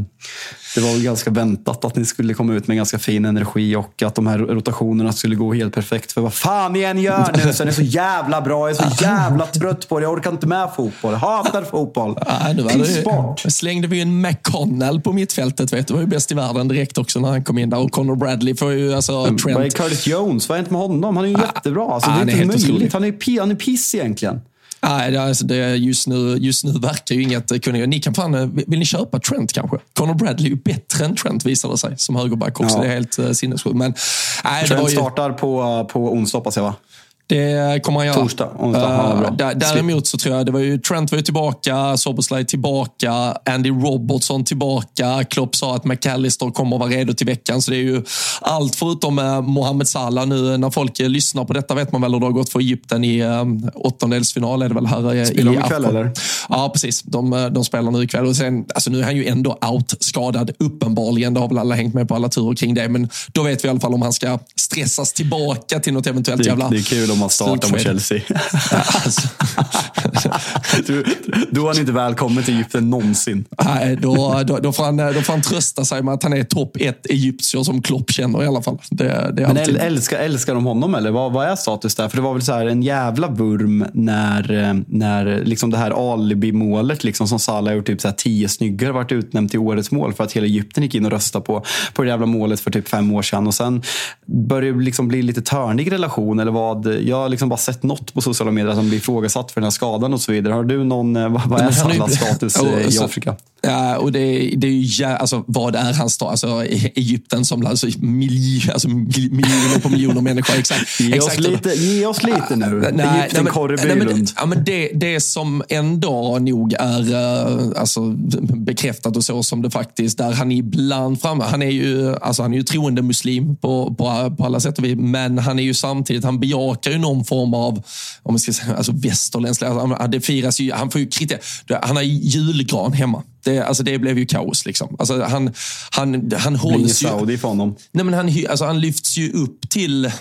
det var väl ganska väntat att ni skulle komma ut med ganska fin energi och att de här rotationerna skulle gå helt perfekt. För vad fan ni än gör nu så är det så jävla bra. Jag är så jävla trött på det. Jag orkar inte med fotboll. Jag hatar fotboll. Ja, nu var Piss det, bort. slängde vi en McConnell på mittfältet. Vet du, var ju bäst i världen direkt också när han kom in där. Och Conor Bradley får ju alltså Vad är Trent. Curtis Jones? Vad är inte med honom? Han är ju jättebra. Alltså, ah, det är han är inte helt möjligt. Han är, han är piss egentligen. Nej, alltså, det, just, nu, just nu verkar ju inget kunna Ni kan fan, eh, vill ni köpa Trent kanske? Conor Bradley är ju bättre än Trent visar det sig som högerback också. Ja. Det är helt uh, sinnessjukt. Men nej, Trent ju, startar på, på onsdag hoppas jag va? Det kommer han göra. Torsdag, onsdag. Bra. Där, däremot så tror jag det var ju Trent var ju tillbaka, Soboslaj tillbaka, Andy Robertson tillbaka. Klopp sa att McAllister kommer att vara redo till veckan. Så det är ju allt förutom eh, Mohamed Salah. Nu när folk eh, lyssnar på detta vet man väl hur det har gått för Egypten i eh, åttondelsfinal. Är det väl här Spelar i de ikväll, eller? Ja, precis. De, de spelar nu ikväll. Och sen, alltså, nu är han ju ändå out-skadad, uppenbarligen. Det har väl alla hängt med på alla turer kring det. Men då vet vi i alla fall om han ska stressas tillbaka till något eventuellt Det, jävla det är kul om man startar mot. Chelsea. Alltså, du, då är han inte välkommen till Egypten någonsin. nej, då, då, då, får han, då får han trösta sig med att han är topp ett egyptier som Klopp känner i alla fall. Det, det Men alltid... älskar, älskar de honom eller? Vad, vad är status där? För det var väl så här en jävla vurm när, eh, när liksom det här alibi-målet liksom, som Salah gjort typ så här tio snyggar varit utnämnt till årets mål för att hela Egypten gick in och röstade på, på det jävla målet för typ fem år sedan. Och sen började det liksom bli lite törnig relation eller vad? Jag har liksom bara sett något på sociala medier som blir ifrågasatt för den här skadan och så vidare. Har du någon, eh, vad, är Salahs status eh, i så- Afrika? Ja, och det, är- det är ju, alltså, vad är hans stad? Alltså, E- Egypten som alltså, milj, alltså, mil- miljoner på miljoner människor. Exakt, Ge oss, lite, ge oss lite nu. Egypten, Korre nej, men, Bylund. ja, men det, det som ändå nog är eh, alltså, bekräftat och så som det faktiskt där han ibland framme. Han är ju, alltså, han är ju troende muslim på, på, på alla sätt och vis, men han är ju samtidigt, han bejakar ju någon form av, om man ska säga, alltså västerländsk, alltså, det firas ju, han får ju kritik, han har julgran hemma. Det, alltså, det blev ju kaos. Liksom. Alltså, han, han, han hålls ju... Saudi för honom. Nej, men han, alltså, han lyfts ju upp till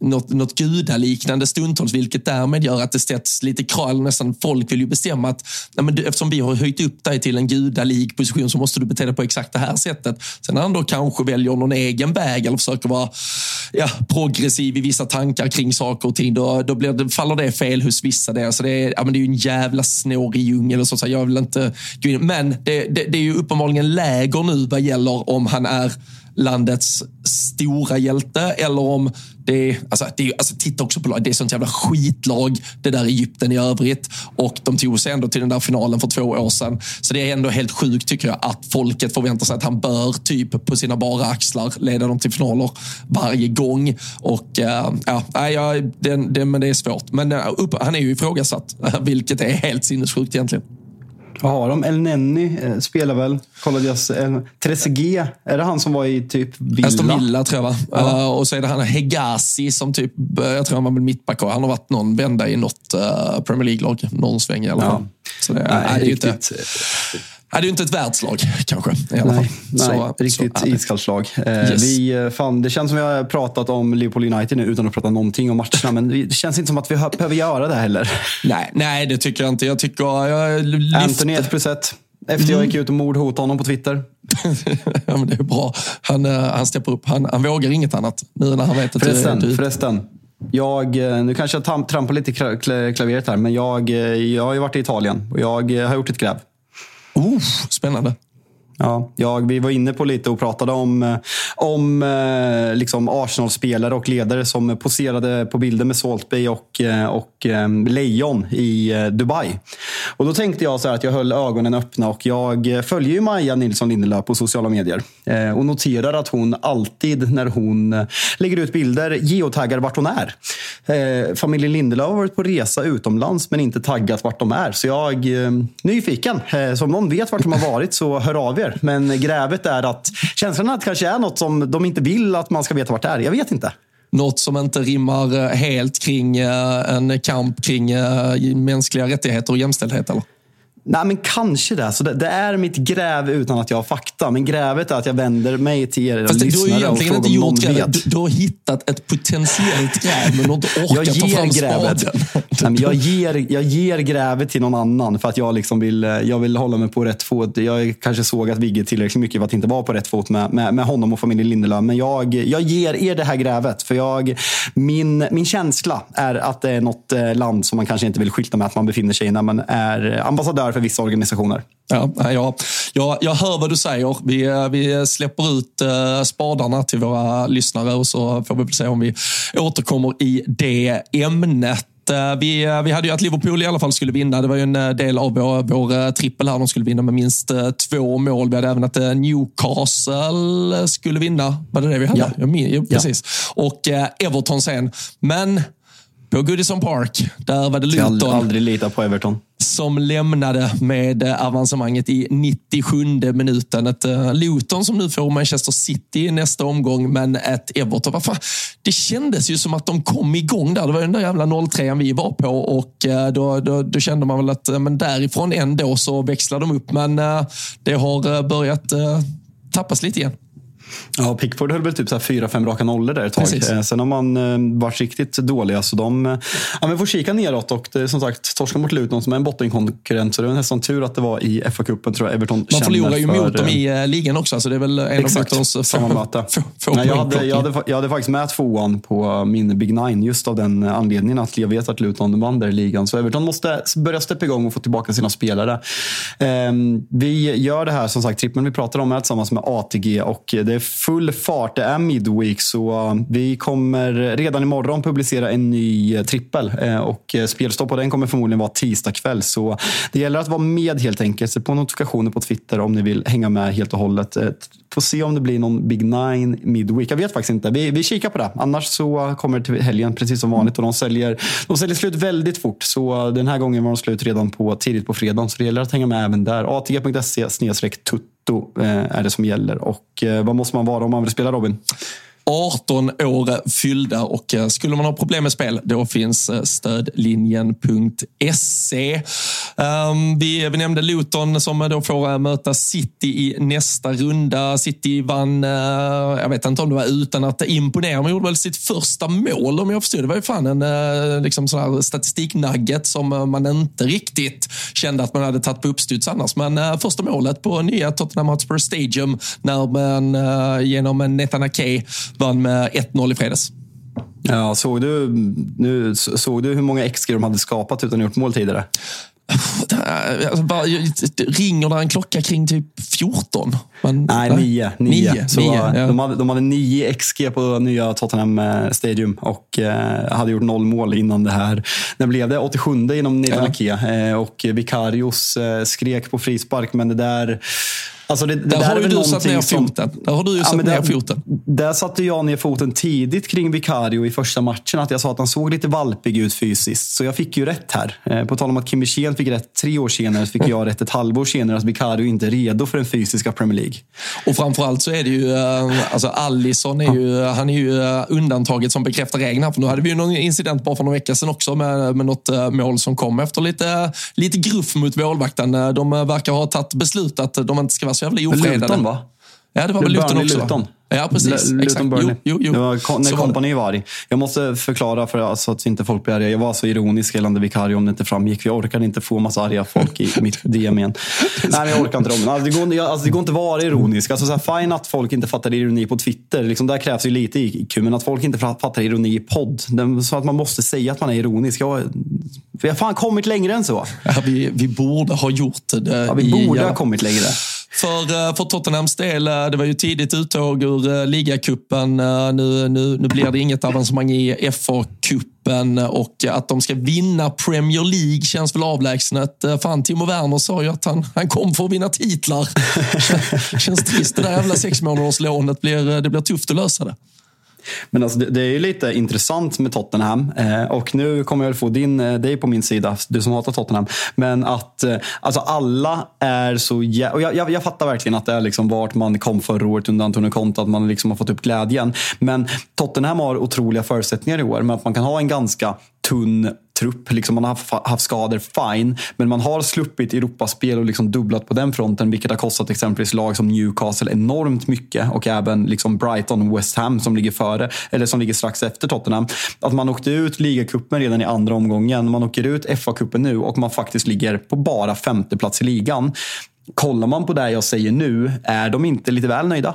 något, något gudaliknande stundtals, vilket därmed gör att det sätts lite krav. Nästan folk vill ju bestämma att nej men du, eftersom vi har höjt upp dig till en gudalik position så måste du bete dig på exakt det här sättet. Sen när han då kanske väljer någon egen väg eller försöker vara ja, progressiv i vissa tankar kring saker och ting, då, då blir det, faller det fel hos vissa. Där. Så det, är, ja, men det är ju en jävla snårig djungel. Så jag vill inte gå in. Men det, det, det är ju uppenbarligen läger nu vad gäller om han är landets stora hjälte eller om det är, alltså, det är, alltså titta också på det är sånt jävla skitlag det där Egypten i övrigt. Och de tog sig ändå till den där finalen för två år sedan. Så det är ändå helt sjukt tycker jag att folket förväntar sig att han bör typ på sina bara axlar leda dem till finaler varje gång. Och äh, ja, ja det, det, men det är svårt. Men eh, upp, han är ju ifrågasatt, vilket är helt sinnessjukt egentligen. Vad har de? El Nenni eh, spelar väl? Kollade jag. Eh, Trezeguet, är det han som var i typ Villa? Aston Villa tror jag va? Ja. Uh, och så är det han Hegazi som typ, jag tror han var mittback Han har varit någon vända i något uh, Premier League-lag. Någon sväng i alla fall. Ja. Så det, Nej, är, det är inte, Nej, det är ju inte ett världslag kanske. I alla nej, fall. nej riktigt iskallt slag. Eh, yes. vi, eh, fan, det känns som vi har pratat om Liverpool United nu utan att prata någonting om matcherna. Men det känns inte som att vi behöver göra det heller. Nej, nej det tycker jag inte. Jag tycker... Jag lyft... Anthony 1 plus 1. Efter jag gick ut och mordhotade honom på Twitter. ja, men det är bra. Han, eh, han steppar upp. Han, han vågar inget annat nu när han vet att förresten, du... Förresten. Jag, nu kanske jag trampar lite i klaveret här, men jag, jag har ju varit i Italien och jag har gjort ett gräv. Oh, spännande. Ja, ja, vi var inne på lite och pratade om, eh, om eh, liksom Arsenal-spelare och ledare som poserade på bilder med Salt Bay och, eh, och Lejon i Dubai. Och Då tänkte jag så att jag höll ögonen öppna och jag följer ju Maja Nilsson Lindelöf på sociala medier och noterar att hon alltid när hon lägger ut bilder geotaggar vart hon är. Familjen Lindelöf har varit på resa utomlands men inte taggat vart de är. Så jag är nyfiken. Så om någon vet vart de har varit så hör av er sker. Men grävet är att känslan att det kanske är något som de inte vill att man ska veta vart det är. Jag vet inte. Något som inte rimmar eh, helt kring eh, en kamp kring eh, mänskliga rättigheter och jämställdhet? Eller? Nej, men kanske det. Så det, det, är mitt gräv utan att jag har fakta. Men grävet är att jag vänder mig till er Fast lyssnare du har egentligen inte gjort gräv. Du, du, har hittat ett potentiellt gräv, men du har inte orkat ta fram grävet. Nej, jag, ger, jag ger grävet till någon annan för att jag, liksom vill, jag vill hålla mig på rätt fot. Jag kanske såg att Vigge tillräckligt mycket för att inte vara på rätt fot med, med, med honom och familjen Lindelöf. Men jag, jag ger er det här grävet. För jag, min, min känsla är att det är något eh, land som man kanske inte vill skylta med att man befinner sig i när man är ambassadör för vissa organisationer. Ja, ja, ja, jag hör vad du säger. Vi, vi släpper ut uh, spadarna till våra lyssnare och så får vi se om vi återkommer i det ämnet. Eh, vi, eh, vi hade ju att Liverpool i alla fall skulle vinna. Det var ju en del av vår, vår trippel här. De skulle vinna med minst två mål. Vi hade även att Newcastle skulle vinna. Var det det vi hade? Ja. Jag min, precis. Ja. Och Everton sen. Men på Goodison Park, där var det Luton. Jag aldrig lita på Everton som lämnade med avancemanget i 97 minuten. Ett uh, Luton som nu får Manchester City i nästa omgång, men ett Everton. Vad fan? Det kändes ju som att de kom igång där. Det var den där jävla 0-3 vi var på och uh, då, då, då, kände man väl att men därifrån ändå så växlade de upp. Men det har börjat tappas lite igen. Ja, Pickford höll väl typ så fyra, fem raka nollor där ett tag. Precis. Eh, sen har man eh, varit riktigt dåliga. Så de eh, ja, men får kika neråt och det, som sagt, torska mot Luton som är en bottenkonkurrent. Så det var nästan tur att det var i FA-cupen tror jag Everton Man förlorar ju mot dem i ligan också. Så det är väl en exakt, av Lutons samma möte. Nej, jag, hade, jag, hade, jag hade faktiskt med tvåan på min Big Nine just av den anledningen att jag vet att Luton vann där i ligan. Så Everton måste börja steppa igång och få tillbaka sina spelare. Ehm, vi gör det här, som sagt, trippen vi pratar om är tillsammans med ATG och det är full fart. Det är midweek så eh, vi kommer redan imorgon publicera en ny eh, trippel och spelstopp på den kommer förmodligen vara tisdag kväll. Så det gäller att vara med helt enkelt. Se på notifikationer på Twitter om ni vill hänga med helt och hållet. Får se om det blir någon Big Nine midweek. Jag vet faktiskt inte. Vi, vi kikar på det. Annars så kommer det till helgen precis som vanligt och de säljer, de säljer slut väldigt fort. Så den här gången var de slut redan på, tidigt på fredagen. Så det gäller att hänga med även där. atg.se snedstreck tutt netto eh, är det som gäller. Och eh, vad måste man vara om man vill spela Robin? 18 år fyllda och eh, skulle man ha problem med spel, då finns eh, stödlinjen.se. Ehm, vi, nämnde Luton som då får eh, möta City i nästa runda. City vann, jag vet inte om det var utan att imponera, men gjorde väl sitt första mål om jag förstod. Det var ju fan en liksom sån här statistiknugget som man inte riktigt kände att man hade tagit på uppstuds annars. Men första målet på nya Tottenham Hotspur Stadium när man genom Nethan Ake vann med 1-0 i fredags. Ja, såg, du, nu, såg du hur många XG de hade skapat utan att gjort mål tidigare? Alltså bara, ringer det en klocka kring typ 14? Men, nej, 9. 9. Så nio, ja. de, hade, de hade 9 XG på nya Tottenham eh, Stadium och eh, hade gjort noll mål innan det här. När blev det? 87 inom Nederländerna ja. eh, och Vicarius eh, skrek på frispark, men det där Alltså det, det där, där har ju du satt ner foten. Där har du ju ja, satt ner foten. Där satte jag ner foten tidigt kring Vicario i första matchen. Att jag sa att han såg lite valpig ut fysiskt. Så jag fick ju rätt här. Eh, på tal om att Kim Wirsén fick rätt tre år senare, så fick jag rätt ett halvår senare att Vicario inte är redo för den fysiska Premier League. Och framförallt så är det ju, eh, alltså Allison är ju, han är ju eh, undantaget som bekräftar reglerna. För nu hade vi ju någon incident bara för några veckor sedan också med, med något mål som kom efter lite, lite gruff mot målvakten. De verkar ha tagit beslut att de inte ska vara så jävla ofredade. Luton va? Ja, det var väl Luton också. Luton. Ja, precis. L Burnley. Jo, jo, jo. Det var när kompani var arg. Jag måste förklara för alltså, att inte folk blir arga. Jag var så ironisk gällande Vicario om det inte framgick. Jag orkade inte få massa arga folk i mitt DM igen. Nej, jag orkar inte dem. Alltså, det, går, alltså, det går inte att vara ironisk. Alltså, så här, fine att folk inte fattar ironi på Twitter. Liksom, där krävs ju lite IQ. Men att folk inte fattar ironi i podd. Så att man måste säga att man är ironisk. Jag, vi har fan kommit längre än så. Ja, vi, vi borde ha gjort det. Ja, vi borde i, ha kommit längre. För, eh, för Tottenhams del, eh, det var ju tidigt uttåg ur eh, ligacupen. Nu, nu, nu blir det inget avancemang i FA-cupen och att de ska vinna Premier League känns väl avlägset. Fan, Timo Werner sa ju att han, han kom för att vinna titlar. känns trist. Det där jävla sex månaders lånet blir, det blir tufft att lösa det. Men alltså, det, är ju lite intressant med Tottenham eh, och nu kommer jag få din, eh, dig på min sida, du som hatar Tottenham. Men att eh, alltså alla är så jä- och jag, jag, jag, fattar verkligen att det är liksom vart man kom förra året under Antonio Conte, att man liksom har fått upp glädjen. Men Tottenham har otroliga förutsättningar i år, men att man kan ha en ganska tunn trupp. Liksom man har haft skador, fine. Men man har sluppit Europaspel och liksom dubblat på den fronten. Vilket har kostat exempelvis lag som Newcastle enormt mycket. Och även liksom Brighton och West Ham som ligger före, eller som ligger strax efter Tottenham. Att man åkte ut ligacupen redan i andra omgången. Man åker ut FA-cupen nu och man faktiskt ligger på bara femte plats i ligan. Kollar man på det jag säger nu, är de inte lite väl nöjda?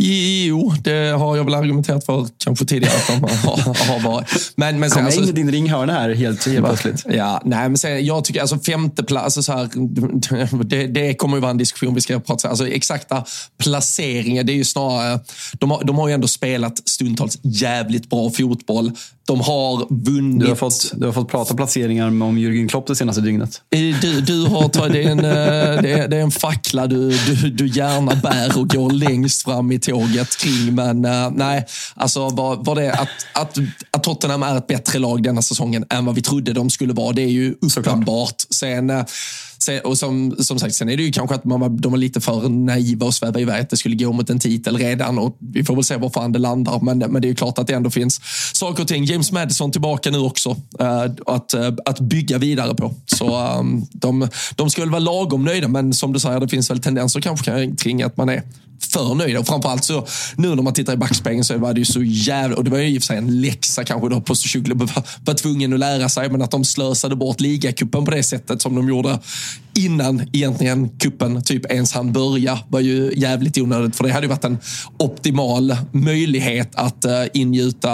Jo, det har jag väl argumenterat för kanske tidigare att de har, har varit. Men, men sen, Kom alltså, in i din ringhörna här helt, helt plötsligt. Ja, nej, men sen, jag tycker alltså femte plats, alltså så här, det, det kommer ju vara en diskussion vi ska prata om. Alltså, exakta placeringar, det är ju snarare, de har, de har ju ändå spelat stundtals jävligt bra fotboll. De har vunnit. Du har fått, du har fått prata placeringar om Jürgen Klopp det senaste dygnet. Du, du har, det, är en, eh, det, är, det är en fackla du, du, du gärna bär och går längst fram i tåget kring. Men uh, nej, alltså var, var det att, att, att Tottenham är ett bättre lag denna säsongen än vad vi trodde de skulle vara. Det är ju uppenbart. Sen, uh, Sen, och som, som sagt, sen är det ju kanske att man var, de var lite för naiva och svävade iväg att det skulle gå mot en titel redan. Och vi får väl se var fan det landar. Men, men det är ju klart att det ändå finns saker och ting. James Madison tillbaka nu också. äh, att, äh, att bygga vidare på. Så äh, de, de ska väl vara lagom nöjda, men som du säger, det finns väl tendenser kanske kring att man är för nöjda. Och framförallt så, nu när man tittar i backspegeln så var det ju så jävla... Och det var ju i och för sig en läxa kanske då på Sochuglu var, var tvungen att lära sig. Men att de slösade bort ligacupen på det sättet som de gjorde innan egentligen kuppen typ ens han börja var ju jävligt onödigt. För det hade ju varit en optimal möjlighet att uh, ingjuta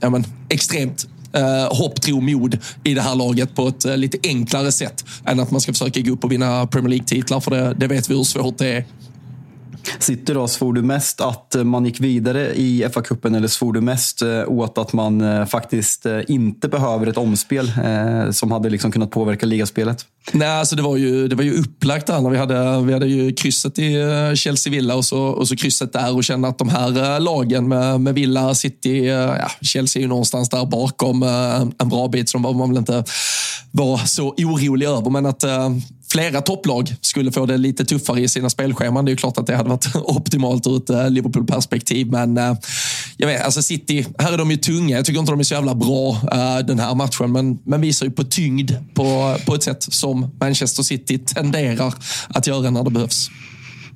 ja, men, extremt uh, hopp, tro, mod i det här laget på ett uh, lite enklare sätt än att man ska försöka gå upp och vinna Premier League-titlar. För det, det vet vi hur svårt det är City då, svor du mest att eh, man gick vidare i FA-cupen eller svor du mest eh, åt att man eh, faktiskt inte behöver ett omspel som hade liksom kunnat påverka ligaspelet? Nej, alltså det var ju, det var ju upplagt där. När vi, hade, vi hade ju krysset i eh, Chelsea Villa och så, och så krysset där och kände att de här eh, lagen med, med Villa, City, eh, ja, Chelsea är ju någonstans där bakom en bra bit så de behöver man väl inte var så orolig över. Men att flera topplag skulle få det lite tuffare i sina spelscheman. Det är ju klart att det hade varit optimalt ur ett Liverpool-perspektiv. Men jag vet, alltså City, här är de ju tunga. Jag tycker inte de är så jävla bra den här matchen. Men, men visar ju på tyngd på, på ett sätt som Manchester City tenderar att göra när det behövs.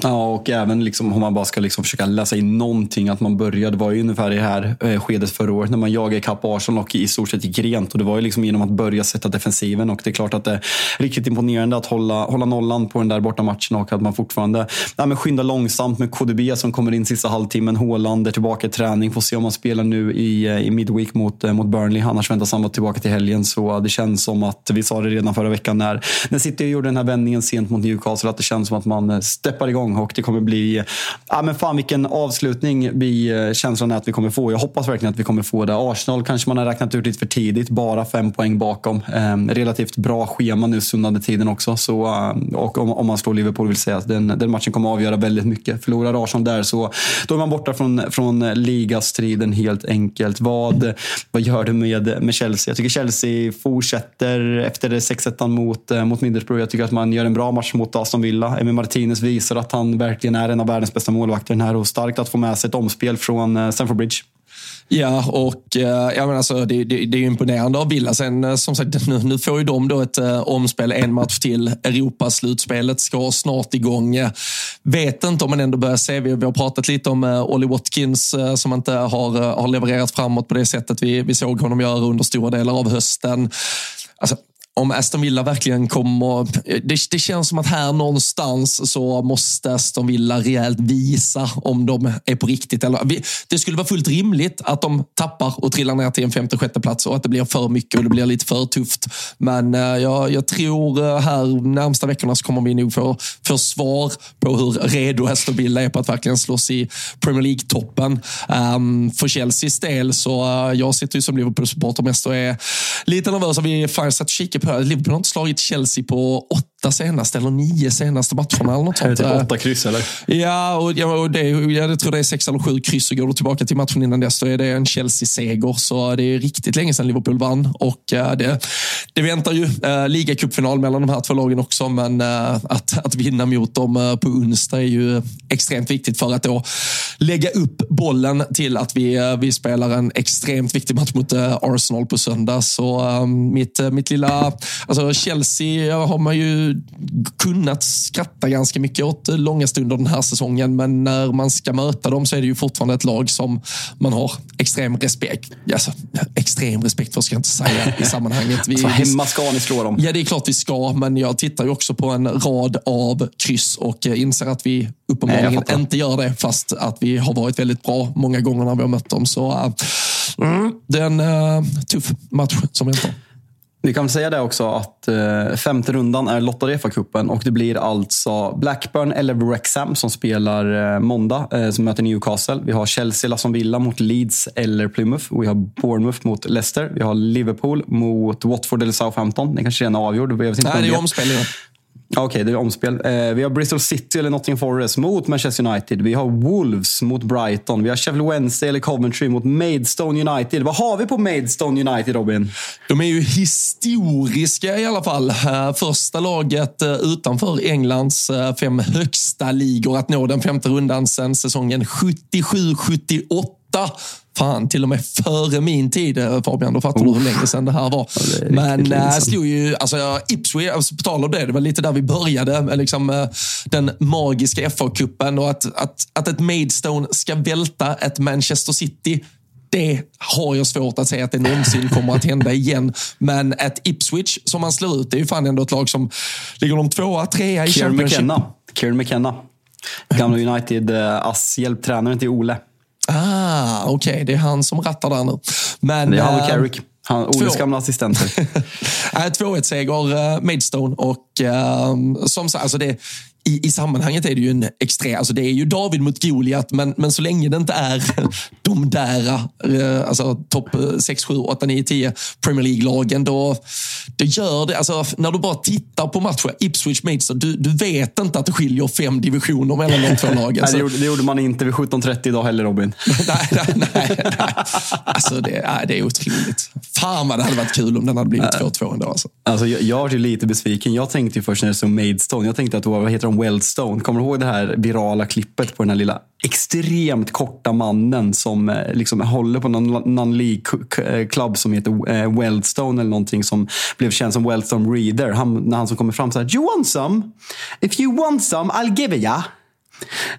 Ja, och även liksom, om man bara ska liksom försöka läsa in någonting. Att man började, var ju ungefär i det här eh, skedet förra året när man jagade ikapp Arsenal och i stort sett gick rent. Och det var ju liksom genom att börja sätta defensiven. Och det är klart att det är riktigt imponerande att hålla, hålla nollan på den där borta matchen och att man fortfarande nej, men skyndar långsamt med KDB som kommer in sista halvtimmen. Haaland är tillbaka i träning. Får se om han spelar nu i, eh, i midweek mot, eh, mot Burnley. Annars väntas han vara tillbaka till helgen. Så det känns som att, vi sa det redan förra veckan när, när City gjorde den här vändningen sent mot Newcastle, att det känns som att man eh, steppar igång och det kommer bli ja, men fan vilken avslutning vi eh, känslan är att vi kommer få. Jag hoppas verkligen att vi kommer få det. Arsenal kanske man har räknat ut lite för tidigt. Bara fem poäng bakom. Eh, relativt bra schema nu stundande tiden också. Så, eh, och om, om, man slår Liverpool vill säga att den, den matchen kommer avgöra väldigt mycket. Förlorar Arsenal där så då är man borta från, från ligastriden helt enkelt. Vad, vad gör du med, med Chelsea? Jag tycker Chelsea fortsätter efter 6-1 mot, eh, mot Middlesbrough. Jag tycker att man gör en bra match mot Aston Villa. Emil Martinez visar att han verkligen är en av världens bästa målvakter den här och starkt att få med sig ett omspel från eh, Stamford Bridge. Ja, och eh, ja, men alltså, det, det, det är imponerande av Villa. Sen eh, som sagt, nu, nu får ju de då ett ä, omspel, en match till. Europaslutspelet ska snart igång. Vet inte om man ändå börjar se, vi, vi har pratat lite om ä, Ollie Watkins ä, som inte har, har levererat framåt på det sättet vi, vi såg honom göra under stora delar av hösten. Alltså, om Aston Villa verkligen kommer... Det, det, känns som att här någonstans så måste Aston Villa rejält visa om de är på riktigt. Eller, det skulle vara fullt rimligt att de tappar och trillar ner till en femte, sjätte plats och att det blir för mycket och det blir lite för tufft. Men uh, jag, jag, tror uh, här närmsta veckorna så kommer vi nog få, få svar på hur redo Aston Villa är på att verkligen slåss i Premier League-toppen. Um, för Chelseas del så uh, jag sitter ju som Liverpool-supporter mest och är lite nervös. Vi har satt kika Liverpool har inte slagit Chelsea på åtta senaste eller nio senaste matcherna. Eller något sånt. Typ åtta kryss eller? Ja, och, ja, och det, jag tror det är sex eller sju kryss. Och går du tillbaka till matchen innan dess, då är det en Chelsea-seger. Så det är riktigt länge sedan Liverpool vann. Och uh, det, det väntar ju uh, ligacupfinal mellan de här två lagen också. Men uh, att, att vinna mot dem på onsdag är ju extremt viktigt för att då lägga upp bollen till att vi, vi spelar en extremt viktig match mot Arsenal på söndag. Så mitt, mitt lilla Alltså Chelsea har man ju kunnat skratta ganska mycket åt långa stunder den här säsongen, men när man ska möta dem så är det ju fortfarande ett lag som man har extrem respekt. Alltså, extrem respekt för ska jag inte säga i sammanhanget. Vi, alltså, hemma ska ni slå dem. Ja, det är klart vi ska, men jag tittar ju också på en rad av kryss och inser att vi uppenbarligen Nej, inte gör det, fast att vi har varit väldigt bra många gånger när vi har mött dem. Så äh, det är en äh, tuff match som väntar. Vi kan säga det också att eh, femte rundan är lottade i FA-cupen och det blir alltså Blackburn eller Wrexham som spelar eh, måndag eh, som möter Newcastle. Vi har Chelsea, Aston Villa mot Leeds eller Plymouth. Vi har Bournemouth mot Leicester. Vi har Liverpool mot Watford eller Southampton. Det kanske redan är avgjord. Nej, det är omspelning. Okej, okay, det är omspel. Eh, vi har Bristol City eller Nottingham Forest mot Manchester United. Vi har Wolves mot Brighton. Vi har Sheffield Wednesday eller Coventry mot Maidstone United. Vad har vi på Maidstone United, Robin? De är ju historiska i alla fall. Eh, första laget eh, utanför Englands eh, fem högsta ligor att nå den femte rundan sedan säsongen 77-78 fan, till och med före min tid eh, Fabian. Då fattar du hur länge sedan det här var. Ja, det Men äh, slog ju, alltså Ipswich, alltså, på tal om det, det var lite där vi började. Liksom, den magiska FA-cupen och att, att, att ett Maidstone ska välta ett Manchester City det har jag svårt att säga att det någonsin kommer att hända igen. Men ett Ipswich som man slår ut, det är ju fan ändå ett lag som ligger de tvåa, trea i Kieran Championship. McKenna. Kieran McKenna. Gamla United-ass, hjälptränaren till Ole. Ah, okej. Okay. Det är han som rattar där nu. Men, det är han och eh, Carrick. Han, Oles gamla assistenter. 2-1-seger, uh, Maidstone. Och uh, som sagt, alltså det, i, i sammanhanget är det ju en extrem, alltså det är ju David mot Goliat, men, men så länge det inte är de där, eh, alltså topp 6, 7, 8, 9, 10 Premier League-lagen, då, då gör det, alltså när du bara tittar på matchen, Ipswich Midtjylland, du, du vet inte att det skiljer fem divisioner mellan de två lagen. Nej, det, gjorde, det gjorde man inte vid 17.30 idag heller Robin. nej, nej, nej, nej. Alltså det, nej, det är otroligt. Fan vad det hade varit kul om den hade blivit 2-2 ändå. Alltså. Alltså, jag, jag var lite besviken. Jag tänkte ju först när det stod Maidstone, jag tänkte att det var, vad heter de, Wellstone. Kommer du ihåg det här virala klippet på den här lilla extremt korta mannen som eh, liksom håller på någon någon League eh, Club som heter eh, Wellstone eller någonting som blev känd som Wellstone Reader. Han, när han som kommer fram så här, you want some? If you want some, I'll give it ya.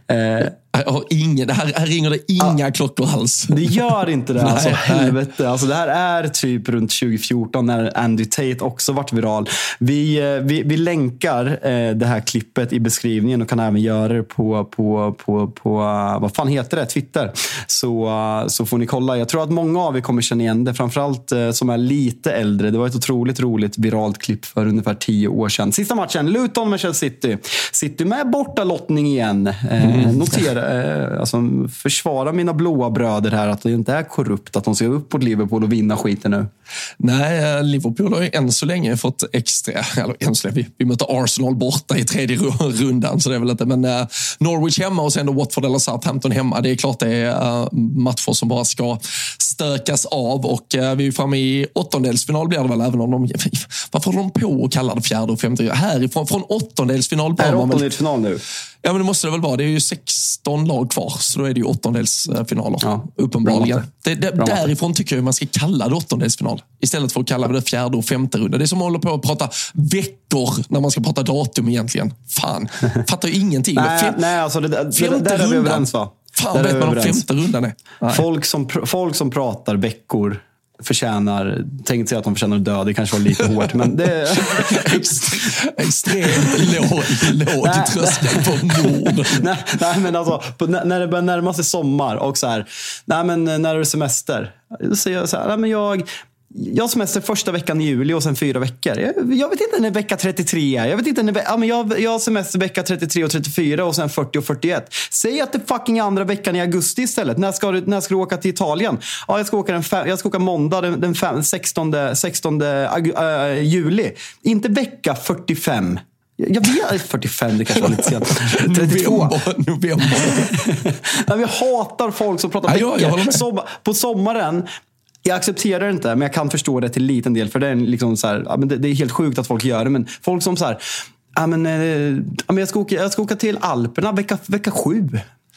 Eh, har ingen, här, här ringer det inga ah, klockor alls. Det gör inte det. alltså, helvete. Alltså, det här är typ runt 2014 när Andy Tate också varit viral. Vi, eh, vi, vi länkar eh, det här klippet i beskrivningen och kan även göra det på, på, på, på vad fan heter det? Twitter. Så, så får ni kolla. Jag tror att många av er kommer känna igen det. Framförallt uh, som är lite äldre. Det var ett otroligt roligt viralt klipp för ungefär tio år sedan. Sista matchen, Luton Manchester City. City med bortalottning igen. Uh, mm. Notera eh, alltså, försvara mina blåa bröder här att det inte är korrupt att de ska upp på Liverpool och vinna skiten nu. Nej, eh, Liverpool har ju än så länge fått extra, eller än så länge, vi, vi möter Arsenal borta i tredje rundan, så det är väl inte, men uh, Norwich hemma och sen då Watford eller Southampton hemma. Det är klart det är uh, matcher som bara ska stökas av och uh, vi är framme i åttondelsfinal blir det väl, även om de, varför håller de på och kallar det fjärde och femte? Härifrån, från åttondelsfinal. Är det åttondelsfinal nu? Ja, men det måste det väl vara. Det är ju 16 lag kvar, så då är det ju åttondelsfinaler. Ja, uppenbarligen. Det, det, därifrån tycker jag man ska kalla det åttondelsfinal. Istället för att kalla det fjärde och femte runda. Det är som att hålla på att prata veckor när man ska prata datum egentligen. Fan, fattar ju ingenting. nej, Fem, nej, alltså det, det, femte där är vi överens va? Fan vet man om femte rundan är. Folk som, folk som pratar veckor förtjänar, tänkte säga att de förtjänar att dö, det kanske var lite hårt. Men det... Extremt låg, låg tröskel på mord. nej, nej, men alltså, på, när det börjar närma sig sommar och så här, nej men när är det semester? Säger jag så här, nej, men jag, jag har semester första veckan i juli och sen fyra veckor. Jag, jag vet inte när vecka 33 är. Jag, vet inte när, ja, men jag, jag har semester vecka 33 och 34 och sen 40 och 41. Säg att det är fucking andra veckan i augusti istället. När ska du, när ska du åka till Italien? Ja, jag, ska åka den, jag ska åka måndag den, den fem, 16, 16 uh, juli. Inte vecka 45. Jag vet, 45, det kanske var lite sent. 32. November. november. jag hatar folk som pratar veckor. Sommar, på sommaren jag accepterar det inte, men jag kan förstå det till liten del. För det är, liksom så här, det, det, är helt sjukt att folk gör det. Men folk som så här, ja, men, eh, jag, ska åka, jag ska åka till Alperna vecka, vecka sju.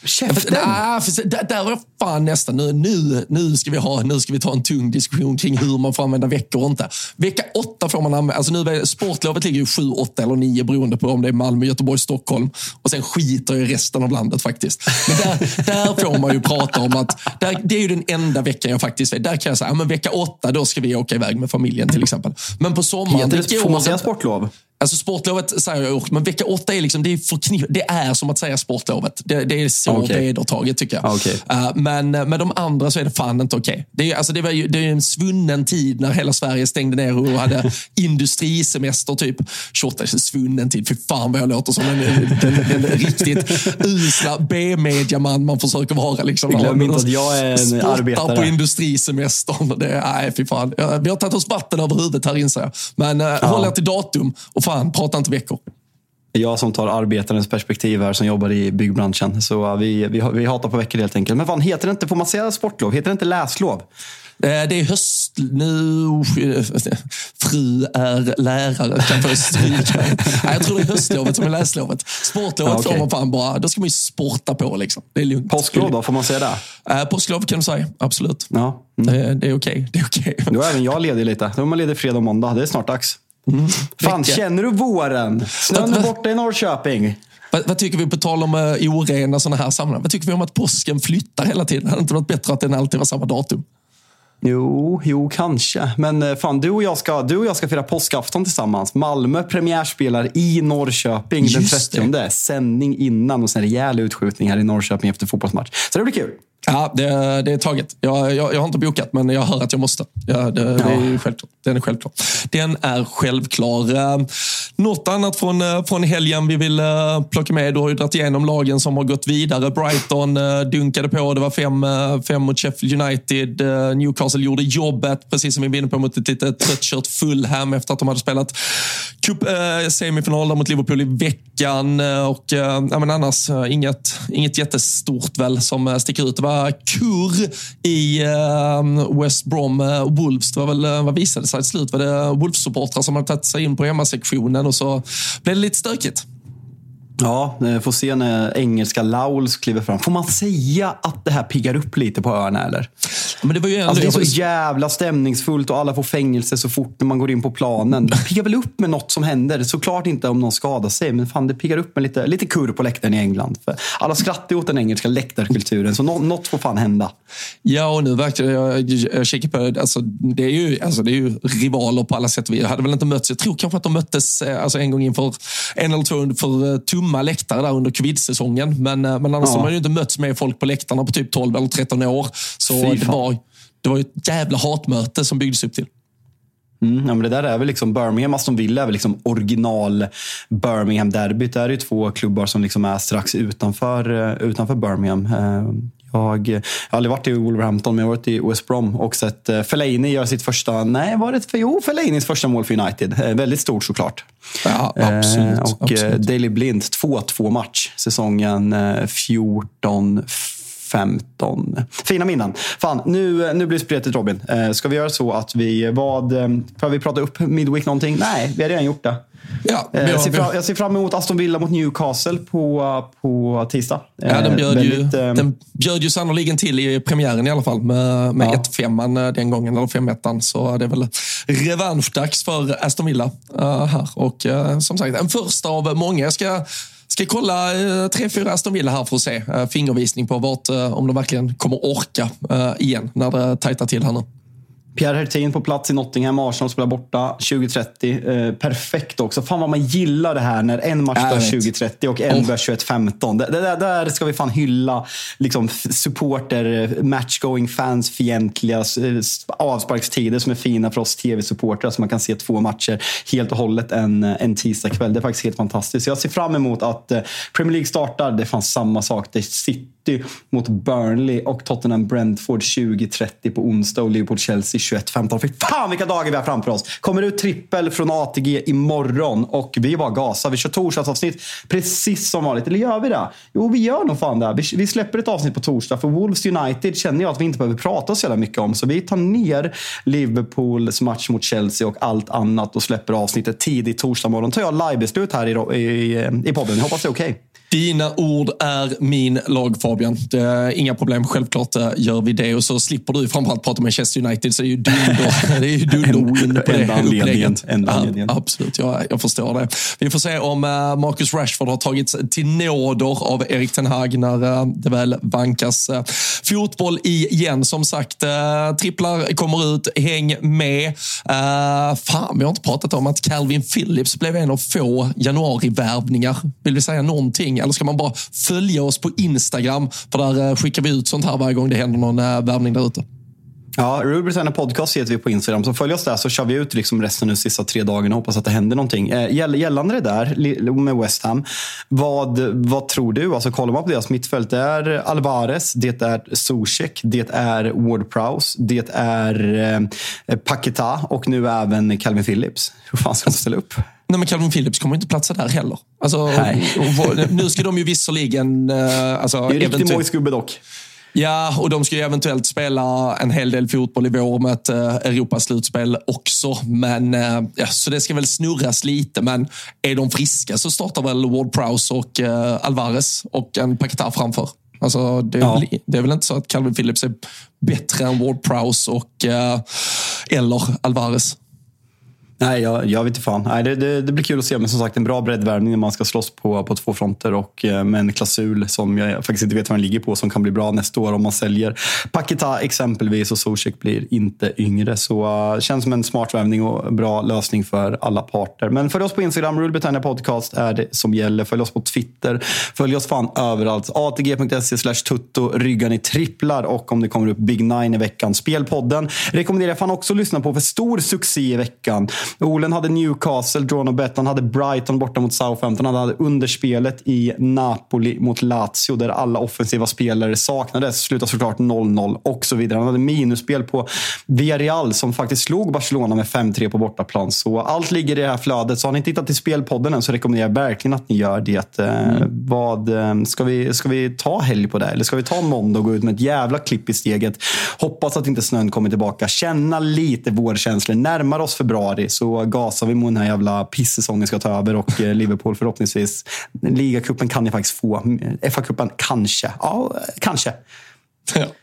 Käften! Där, var jag fan nästan. Nu, nu, nu, ska vi ha, nu ska vi ta en tung diskussion kring hur man får använda veckor och inte. Vecka åtta får man använda. Alltså nu, sportlovet ligger ju sju, åtta eller nio beroende på om det är Malmö, Göteborg, Stockholm. Och sen skiter i resten av landet faktiskt. Men där, där får man ju prata om att där, det är ju den enda veckan jag faktiskt vet. Där kan jag säga, men vecka åtta då ska vi åka iväg med familjen till exempel. Men på sommaren... Heter det, säga sportlov? Alltså sportlovet säger jag men vecka åtta är, liksom, det är, förknipp, det är som att säga sportlovet. Det, det är så okay. vedertaget tycker jag. Okay. Uh, men med de andra så är det fan inte okej. Okay. Det, är, alltså, det, var ju, det är en svunnen tid när hela Sverige stängde ner och hade industrisemester. typ. Tjotta, svunnen tid. Fy fan vad jag låter som en, den riktigt usla B-mediaman man försöker vara. Liksom, Glöm inte att jag är en arbetare. på industrisemestern. Det, nej, fy fan. Vi har tagit oss vatten över huvudet här inser jag. Men uh, ja. håll er till datum och fan, prata inte veckor. Jag som tar arbetarens perspektiv här som jobbar i byggbranschen. Så vi, vi, vi hatar på veckor helt enkelt. Men fan, heter det inte, får man säga sportlov? Heter det inte läslov? Det är höst nu. Fru är lärare. Kan få stryka. Jag tror det är höstlovet som är läslovet. Sportlovet ja, okay. får man fan bara, då ska man ju sporta på. Liksom. Det är lugnt. Påsklov då, får man säga det? Påsklov kan du säga, absolut. Ja. Mm. Det, det, är okej. Okay. okay. Då är även jag ledig lite. Då är man ledig fredag och måndag. Det är snart dags. Mm. Fan, Vecka. känner du våren? Snön är borta i Norrköping. Vad, vad, tycker vi på tal om uh, orena sådana här sammanhang? Vad tycker vi om att påsken flyttar hela tiden? Hade det inte varit bättre att den alltid var samma datum? Jo, jo, kanske. Men eh, fan, du och, jag ska, du och jag ska fira påskafton tillsammans. Malmö premiärspelar i Norrköping Just den 30. Det. Sändning innan och sen rejäl utskjutning här i Norrköping efter fotbollsmatch. Så det blir kul. Ja, det, det är taget. Jag, jag, jag, har inte bokat, men jag hör att jag måste. Ja, det, ja. det är självklart. Den är självklar. Den är självklar. Eh, något annat från, eh, från helgen vi vill eh, plocka med? Du har ju dragit igenom lagen som har gått vidare. Brighton dunkade på. Det var fem, fem mot Sheffield United. Newcastle gjorde jobbet, precis som vi var inne på, mot ett lite tröttkört Fulham efter att de hade spelat cup, eh, semifinal mot Liverpool i veckan. Och, ja, men annars inget, inget jättestort väl som sticker ut. Det var kurr i ehm, West Brom eh, Wolves. Det var väl, eh, vad visade sig till slut? Var det Wolves-supportrar som hade tagit sig in på hemmasektionen och så blev det lite stökigt. Ja, eh, får se när engelska Lauls kliver fram. Får man säga att det här piggar upp lite på öarna eller? Men det, var ju alltså, det är så jävla stämningsfullt och alla får fängelse så fort man går in på planen. Det piggar väl upp med något som händer. Såklart inte om någon skadar sig, men fan det piggar upp med lite, lite kurr på läktaren i England. För alla skrattar åt den engelska läktarkulturen, så något får fan hända. Ja, och nu verkar jag, jag kikar på det. Alltså, det, är ju, alltså, det är ju rivaler på alla sätt. Vi hade väl inte mötts. Jag tror kanske att de möttes eh, alltså, en gång inför en eller två för eh, tomma läktare där under covid-säsongen. Men, eh, men annars ja. har man ju inte mötts med folk på läktarna på typ 12 eller 13 år. Så det var, det var ett jävla hatmöte som byggdes upp till. Mm, ja, men det där är väl liksom Birmingham, Aston Villa är väl liksom original Birmingham-derbyt. Det är ju två klubbar som liksom är strax utanför, utanför Birmingham. Jag, jag har aldrig varit i Wolverhampton, men jag har varit i West Brom och sett uh, Fellaini göra sitt första, nej var det för, jo, Fellainis första mål för United. Uh, väldigt stort såklart. Ja, absolut. Och absolut. Daily Blind, 2-2 match säsongen 14 15. Fina minnen. Fan, nu, nu blir det spretigt Robin. ska vi göra så att vi, vad, får vi prata upp Midweek någonting? Nej, vi har redan gjort det. Ja, har, jag, ser fram, jag, ser fram, emot Aston Villa mot Newcastle på, på tisdag. Ja, den bjöd, Väldigt, ju, äh, den bjöd ju sannoliken till i premiären i alla fall med, med ja. 1-5 den gången, eller 5-1. Så det är väl revanschdags för Aston Villa uh, här. Och uh, som sagt, en första av många. Jag ska Ska kolla tre, fyra Aston Villa här för att se fingervisning på vart, om de verkligen kommer orka igen när det tajtar till här nu. Pierre Hertin på plats i Nottingham. Arsenal spelar borta 2030. Eh, perfekt också. Fan vad man gillar det här när en match börjar 2030 och en börjar 21.15. Det, det, där ska vi fan hylla liksom, supporter, matchgoing fans fientliga avsparkstider som är fina för oss tv-supportrar så man kan se två matcher helt och hållet en, en tisdagkväll. Det är faktiskt helt fantastiskt. Jag ser fram emot att eh, Premier League startar. Det fanns samma sak. Det sitter mot Burnley och Tottenham Brentford 20.30 på onsdag och Liverpool-Chelsea 21.15. Fy fan vilka dagar vi har framför oss! Kommer ut trippel från ATG imorgon och vi är bara gasar. Vi kör torsdagsavsnitt precis som vanligt. Eller gör vi det? Jo, vi gör nog fan det. Vi, vi släpper ett avsnitt på torsdag för Wolves United känner jag att vi inte behöver prata så jävla mycket om. Så vi tar ner Liverpools match mot Chelsea och allt annat och släpper avsnittet tidigt torsdag morgon. Då tar jag livebeslut här i, i, i podden. Jag hoppas det är okej. Okay. Dina ord är min lag Fabian. Inga problem, självklart eh, gör vi det. Och så slipper du framförallt prata med Manchester United så det är ju dunder, det är ju dunder på det upplägget. Ja, absolut, jag, jag förstår det. Vi får se om eh, Marcus Rashford har tagits till nåder av Erik Ten Hag när eh, det väl vankas fotboll igen. Som sagt, tripplar kommer ut, häng med. Fan, vi har inte pratat om att Calvin Phillips blev en av få januarivärvningar. Vill vi säga någonting? Eller ska man bara följa oss på Instagram? För där eh, skickar vi ut sånt här varje gång det händer någon eh, värvning där ute. Ja, Rubers podcast heter vi på Instagram. Så följ oss där så kör vi ut liksom resten de sista tre dagarna och hoppas att det händer någonting. Eh, gällande det där med West Ham, vad, vad tror du? Alltså kollar man på deras mittfält, det är Alvarez, det är Zuzek, det är Ward Prowse, det är eh, Paketa och nu även Calvin Phillips. Hur fan ska de ställa upp? Nej, men Calvin Phillips kommer inte platsa där heller. Alltså, nu ska de ju visserligen... Uh, alltså, det är en riktig mojsgubbe dock. Ja, och de ska ju eventuellt spela en hel del fotboll i vår med ett uh, Europaslutspel också. Men, uh, ja, så det ska väl snurras lite. Men är de friska så startar väl Ward Prowse och uh, Alvarez och en Paquetá framför. Alltså, det, är ja. väl, det är väl inte så att Calvin Phillips är bättre än Ward Prowse och, eller Alvarez. Nej, jag, jag vet inte fan. Nej, det, det, det, blir kul att se. Men som sagt, en bra breddvärvning när man ska slåss på, på två fronter och eh, med en klausul som jag faktiskt inte vet vad den ligger på som kan bli bra nästa år om man säljer Paketa exempelvis och Zuzek blir inte yngre. Så uh, känns som en smart värvning och bra lösning för alla parter. Men följ oss på Instagram, Rule Britannia Podcast är det som gäller. Följ oss på Twitter. Följ oss fan överallt. atg.se slash tutto. Ryggar ni tripplar och om det kommer upp Big Nine i veckan. Spelpodden rekommenderar jag fan också att lyssna på för stor succé i veckan. Olen hade Newcastle, drawn och bet. Han hade Brighton borta mot Southampton. Han hade underspelet i Napoli mot Lazio där alla offensiva spelare saknades. Slutade såklart 0-0 och så vidare. Han hade minusspel på Villarreal som faktiskt slog Barcelona med 5-3 på bortaplan. Så allt ligger i det här flödet. Så har ni tittat till Spelpodden än så rekommenderar jag verkligen att ni gör det. Eh, mm. Vad, eh, ska, vi, ska vi ta helg på det? Eller ska vi ta måndag och gå ut med ett jävla klipp i steget? Hoppas att inte snön kommer tillbaka. Känna lite vårkänslor. Närmar oss februari så gasar vi mot den här jävla pissäsongen ska ta över och eh, Liverpool förhoppningsvis. Ligacupen kan ni faktiskt få. FA-cupen kanske. Ja, kanske.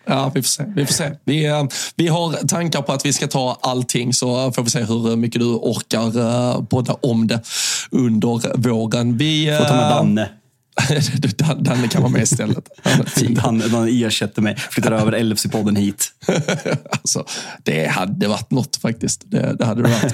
Ja, vi får se. Vi, får se. Vi, eh, vi har tankar på att vi ska ta allting så får vi se hur mycket du orkar podda om det under våren. Vi, får ta med Danne. Danne kan vara med istället. Danne, Danne ersätter mig. Flyttar över LFC-podden hit. alltså, det hade varit något faktiskt. Det, det hade det varit.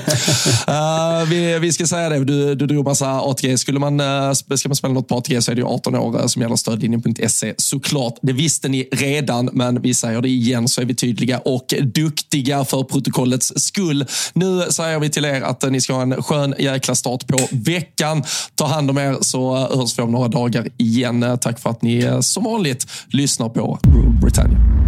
uh, vi, vi ska säga det, du, du drog massa ATG. Skulle man, uh, ska man spela något på ATG så är det 18 år uh, som gäller stödlinjen.se. Såklart, det visste ni redan, men vi säger det igen så är vi tydliga och duktiga för protokollets skull. Nu säger vi till er att ni ska ha en skön jäkla start på veckan. Ta hand om er så hörs vi om några dagar dagar igen. Tack för att ni eh, som vanligt lyssnar på Rule Britannia.